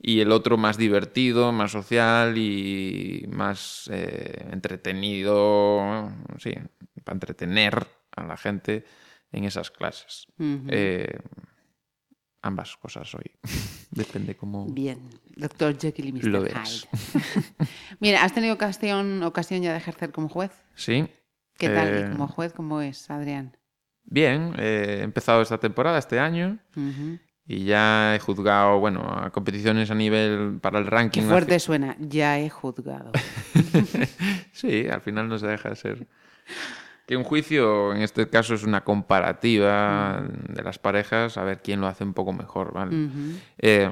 Speaker 10: Y el otro más divertido, más social y más eh, entretenido, sí, para entretener a la gente en esas clases. Eh, ambas cosas hoy. Depende cómo
Speaker 9: Bien, doctor Jekyll y Mr.
Speaker 10: lo
Speaker 9: Hyde. Mira, ¿has tenido ocasión, ocasión ya de ejercer como juez?
Speaker 10: Sí.
Speaker 9: ¿Qué tal?
Speaker 10: Eh,
Speaker 9: ¿Y como juez cómo es, Adrián?
Speaker 10: Bien, eh, he empezado esta temporada, este año,
Speaker 9: Ujú.
Speaker 10: Y ya he juzgado, bueno, a competiciones a nivel para el ranking.
Speaker 9: Qué fuerte suena, ya he juzgado.
Speaker 10: Sí, al final no se deja de ser. Que un juicio, en este caso, es una comparativa de las parejas, a ver quién lo hace un poco mejor, ¿vale? Eh,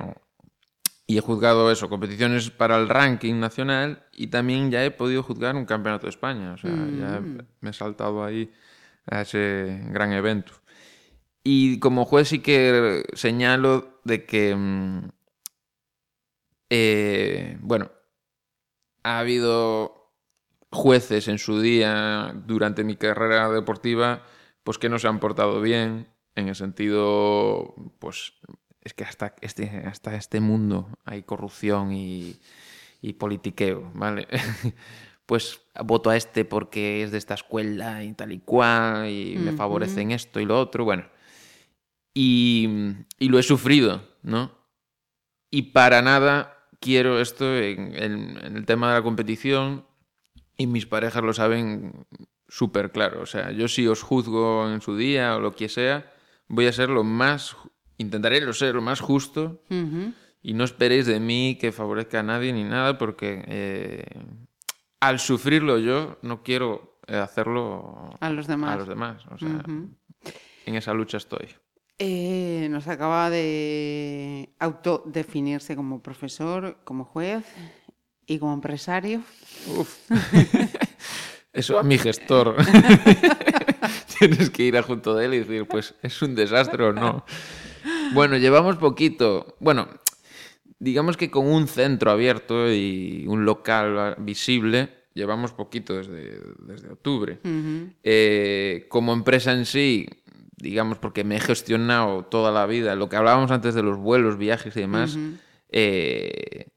Speaker 10: y he juzgado eso, competiciones para el ranking nacional y también ya he podido juzgar un campeonato de España. O sea, ya
Speaker 9: Mm.
Speaker 10: me he saltado ahí a ese gran evento. Y como juez sí que señalo de que, mm, eh, bueno, ha habido jueces en su día durante mi carrera deportiva pues que no se han portado bien en el sentido pues es que hasta este hasta este mundo hay corrupción y, y politiqueo vale pues voto a este porque es de esta escuela y tal y cual y me favorecen esto y lo otro bueno y, y lo he sufrido no y para nada quiero esto en, en- en el tema de la competición y mis parejas lo saben súper claro. O sea, yo si os juzgo en su día o lo que sea, voy a ser lo más, intentaré lo ser lo más justo
Speaker 9: Ujú.
Speaker 10: y no esperéis de mí que favorezca a nadie ni nada porque eh, al sufrirlo yo no quiero eh, hacerlo
Speaker 9: A los demás.
Speaker 10: A los demás. O sea,
Speaker 9: Ujú.
Speaker 10: en esa lucha estoy.
Speaker 9: Eh, nos acaba de autodefinirse como profesor, como juez y como empresario.
Speaker 10: Eso a mi gestor. Tienes que ir a junto de él y decir, pues, ¿es un desastre o no? Bueno, llevamos poquito. Bueno, digamos que con un centro abierto y un local visible, llevamos poquito desde, desde octubre. Eh, como empresa en sí, digamos, porque me he gestionado toda la vida, lo que hablábamos antes de los vuelos, viajes y demás, eh,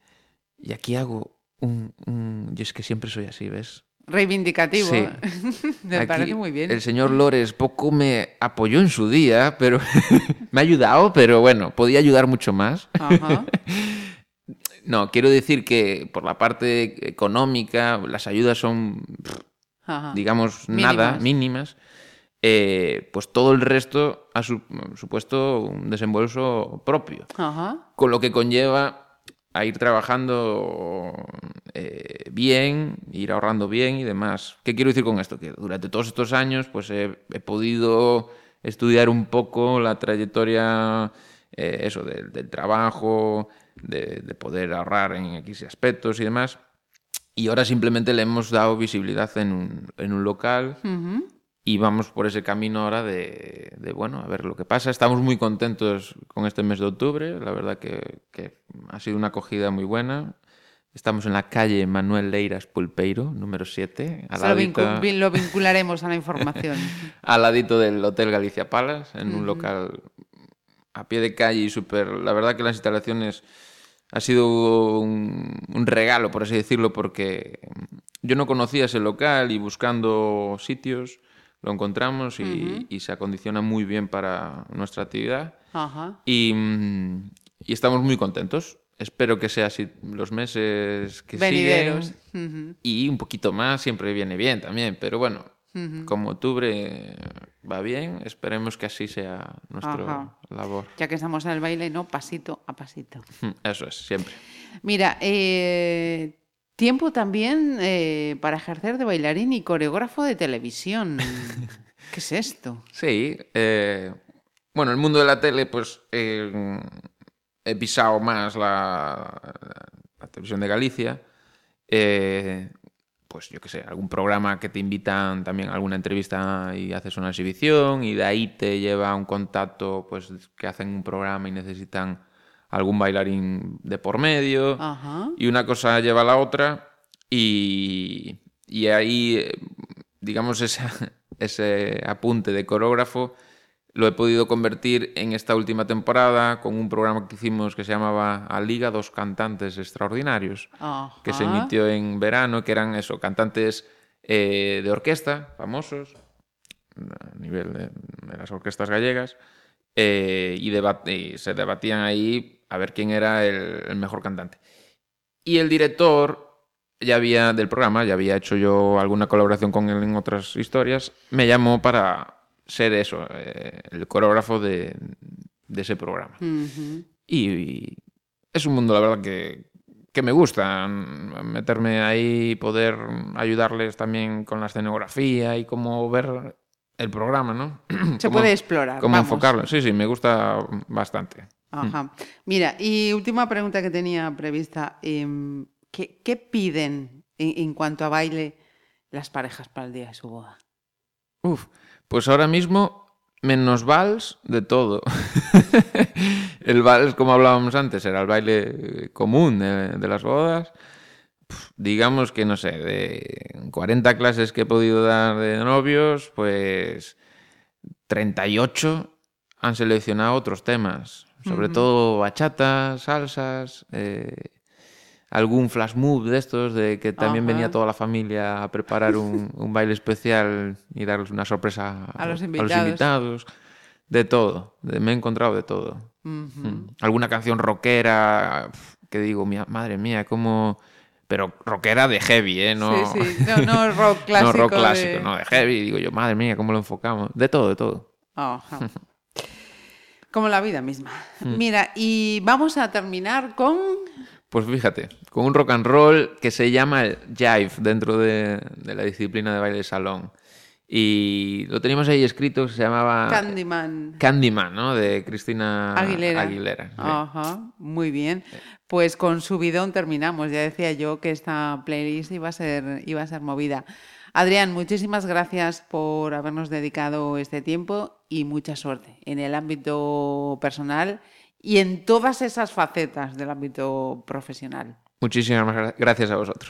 Speaker 10: y aquí hago un, un- Yo es que siempre soy así, ¿ves?
Speaker 9: Reivindicativo.
Speaker 10: Sí.
Speaker 9: Me
Speaker 10: Aquí
Speaker 9: parece muy bien.
Speaker 10: El señor Lores poco me apoyó en su día, pero me ha ayudado, pero bueno, podía ayudar mucho más.
Speaker 9: Ajá.
Speaker 10: No, quiero decir que por la parte económica, las ayudas son,
Speaker 9: Ajá.
Speaker 10: digamos, nada,
Speaker 9: Mínimas.
Speaker 10: Eh, pues todo el resto ha su- supuesto un desembolso propio.
Speaker 9: Ajá.
Speaker 10: Con lo que conlleva a ir trabajando eh, bien, ir ahorrando bien y demás. ¿Qué quiero decir con esto? Que durante todos estos años pues he, he podido estudiar un poco la trayectoria eh, eso, del, del trabajo, de, de poder ahorrar en X aspectos y demás. Y ahora simplemente le hemos dado visibilidad en un, en un local
Speaker 9: Ujú.
Speaker 10: Y vamos por ese camino ahora de, de, bueno, a ver lo que pasa. Estamos muy contentos con este mes de octubre, la verdad que, que ha sido una acogida muy buena. Estamos en la calle Manuel Leiras Pulpeiro, número 7, al
Speaker 9: Se lo, vincu- lo vincularemos a la información.
Speaker 10: al ladito del Hotel Galicia Palace, en un
Speaker 9: Ujú.
Speaker 10: local a pie de calle y súper... La verdad que las instalaciones ha sido un, un regalo, por así decirlo, porque yo no conocía ese local y buscando sitios lo encontramos y, se acondiciona muy bien para nuestra actividad. Y, mm, y estamos muy contentos. Espero que sea así los meses que
Speaker 9: Venideros.
Speaker 10: siguen. Y un poquito más siempre viene bien también. Pero bueno, como octubre va bien, esperemos que así sea nuestra labor.
Speaker 9: Ya que estamos en el baile, ¿no? Pasito a pasito.
Speaker 10: Eso es, siempre.
Speaker 9: Mira, eh, Tiempo también eh, para ejercer de bailarín y coreógrafo de televisión. ¿Qué es esto?
Speaker 10: Sí, eh, bueno, el mundo de la tele, pues eh, he pisado más la, la televisión de Galicia. Eh, pues yo qué sé, algún programa que te invitan también a alguna entrevista y haces una exhibición y de ahí te lleva un contacto, pues que hacen un programa y necesitan algún bailarín de por medio
Speaker 9: Ajá.
Speaker 10: y una cosa lleva a la otra y, y ahí, digamos, ese, ese apunte de coreógrafo lo he podido convertir en esta última temporada con un programa que hicimos que se llamaba A Liga dos Cantantes Extraordinarios, que se emitió en verano, que eran eso, cantantes eh, de orquesta, famosos, a nivel de, de las orquestas gallegas, eh, y, y se debatían ahí a ver quién era el, el mejor cantante. Y el director ya había del programa, ya había hecho yo alguna colaboración con él en otras historias, me llamó para ser eso, eh, el coreógrafo de, de ese programa.
Speaker 9: Ujú.
Speaker 10: Y, y es un mundo, la verdad, que, que me gusta mm, meterme ahí poder ayudarles también con la escenografía y cómo ver el programa, ¿no?
Speaker 9: Se
Speaker 10: Cómo-
Speaker 9: puede explorar,
Speaker 10: Cómo
Speaker 9: vamos.
Speaker 10: enfocarlo. Sí, sí, me gusta bastante.
Speaker 9: Ajá. Mira, y última pregunta que tenía prevista. em, ¿qué, qué piden en, en cuanto a baile las parejas para el día de su boda?
Speaker 10: Uf, pues ahora mismo menos vals de todo. el vals, como hablábamos antes, era el baile común de, de las bodas. Digamos que, no sé, de 40 clases que he podido dar de novios, pues 38 han seleccionado otros temas. Sobre todo bachata, salsas, eh, algún flash move de estos, de que también venía toda la familia a preparar un, un baile especial y darles una sorpresa
Speaker 9: A los
Speaker 10: a
Speaker 9: invitados.
Speaker 10: invitados. De todo, de- me he encontrado de todo.
Speaker 9: Ujú.
Speaker 10: Mm. Alguna canción rockera que digo, "Mia- madre mía, cómo... Pero rockera de heavy, ¿eh? No,
Speaker 9: Sí, sí. No, no rock
Speaker 10: no
Speaker 9: clásico
Speaker 10: rock
Speaker 9: de-
Speaker 10: clásico, no, de heavy. Digo yo, madre mía, cómo lo enfocamos. De todo, de todo.
Speaker 9: Ajá. Como la vida misma.
Speaker 10: Mm.
Speaker 9: Mira, y vamos a terminar con...
Speaker 10: Pues fíjate, con un rock and roll que se llama el jive dentro de, de la disciplina de baile de salón. Y lo teníamos ahí escrito, se llamaba
Speaker 9: Candyman.
Speaker 10: Candyman, ¿no? De Cristina
Speaker 9: Aguilera.
Speaker 10: Aguilera, sí.
Speaker 9: Ajá, muy bien. Pues con subidón terminamos. Ya decía yo que esta playlist iba a ser, iba a ser movida. Adrián, muchísimas gracias por habernos dedicado este tiempo y mucha suerte en el ámbito personal y en todas esas facetas del ámbito profesional.
Speaker 10: Muchísimas gra- gracias a vosotros.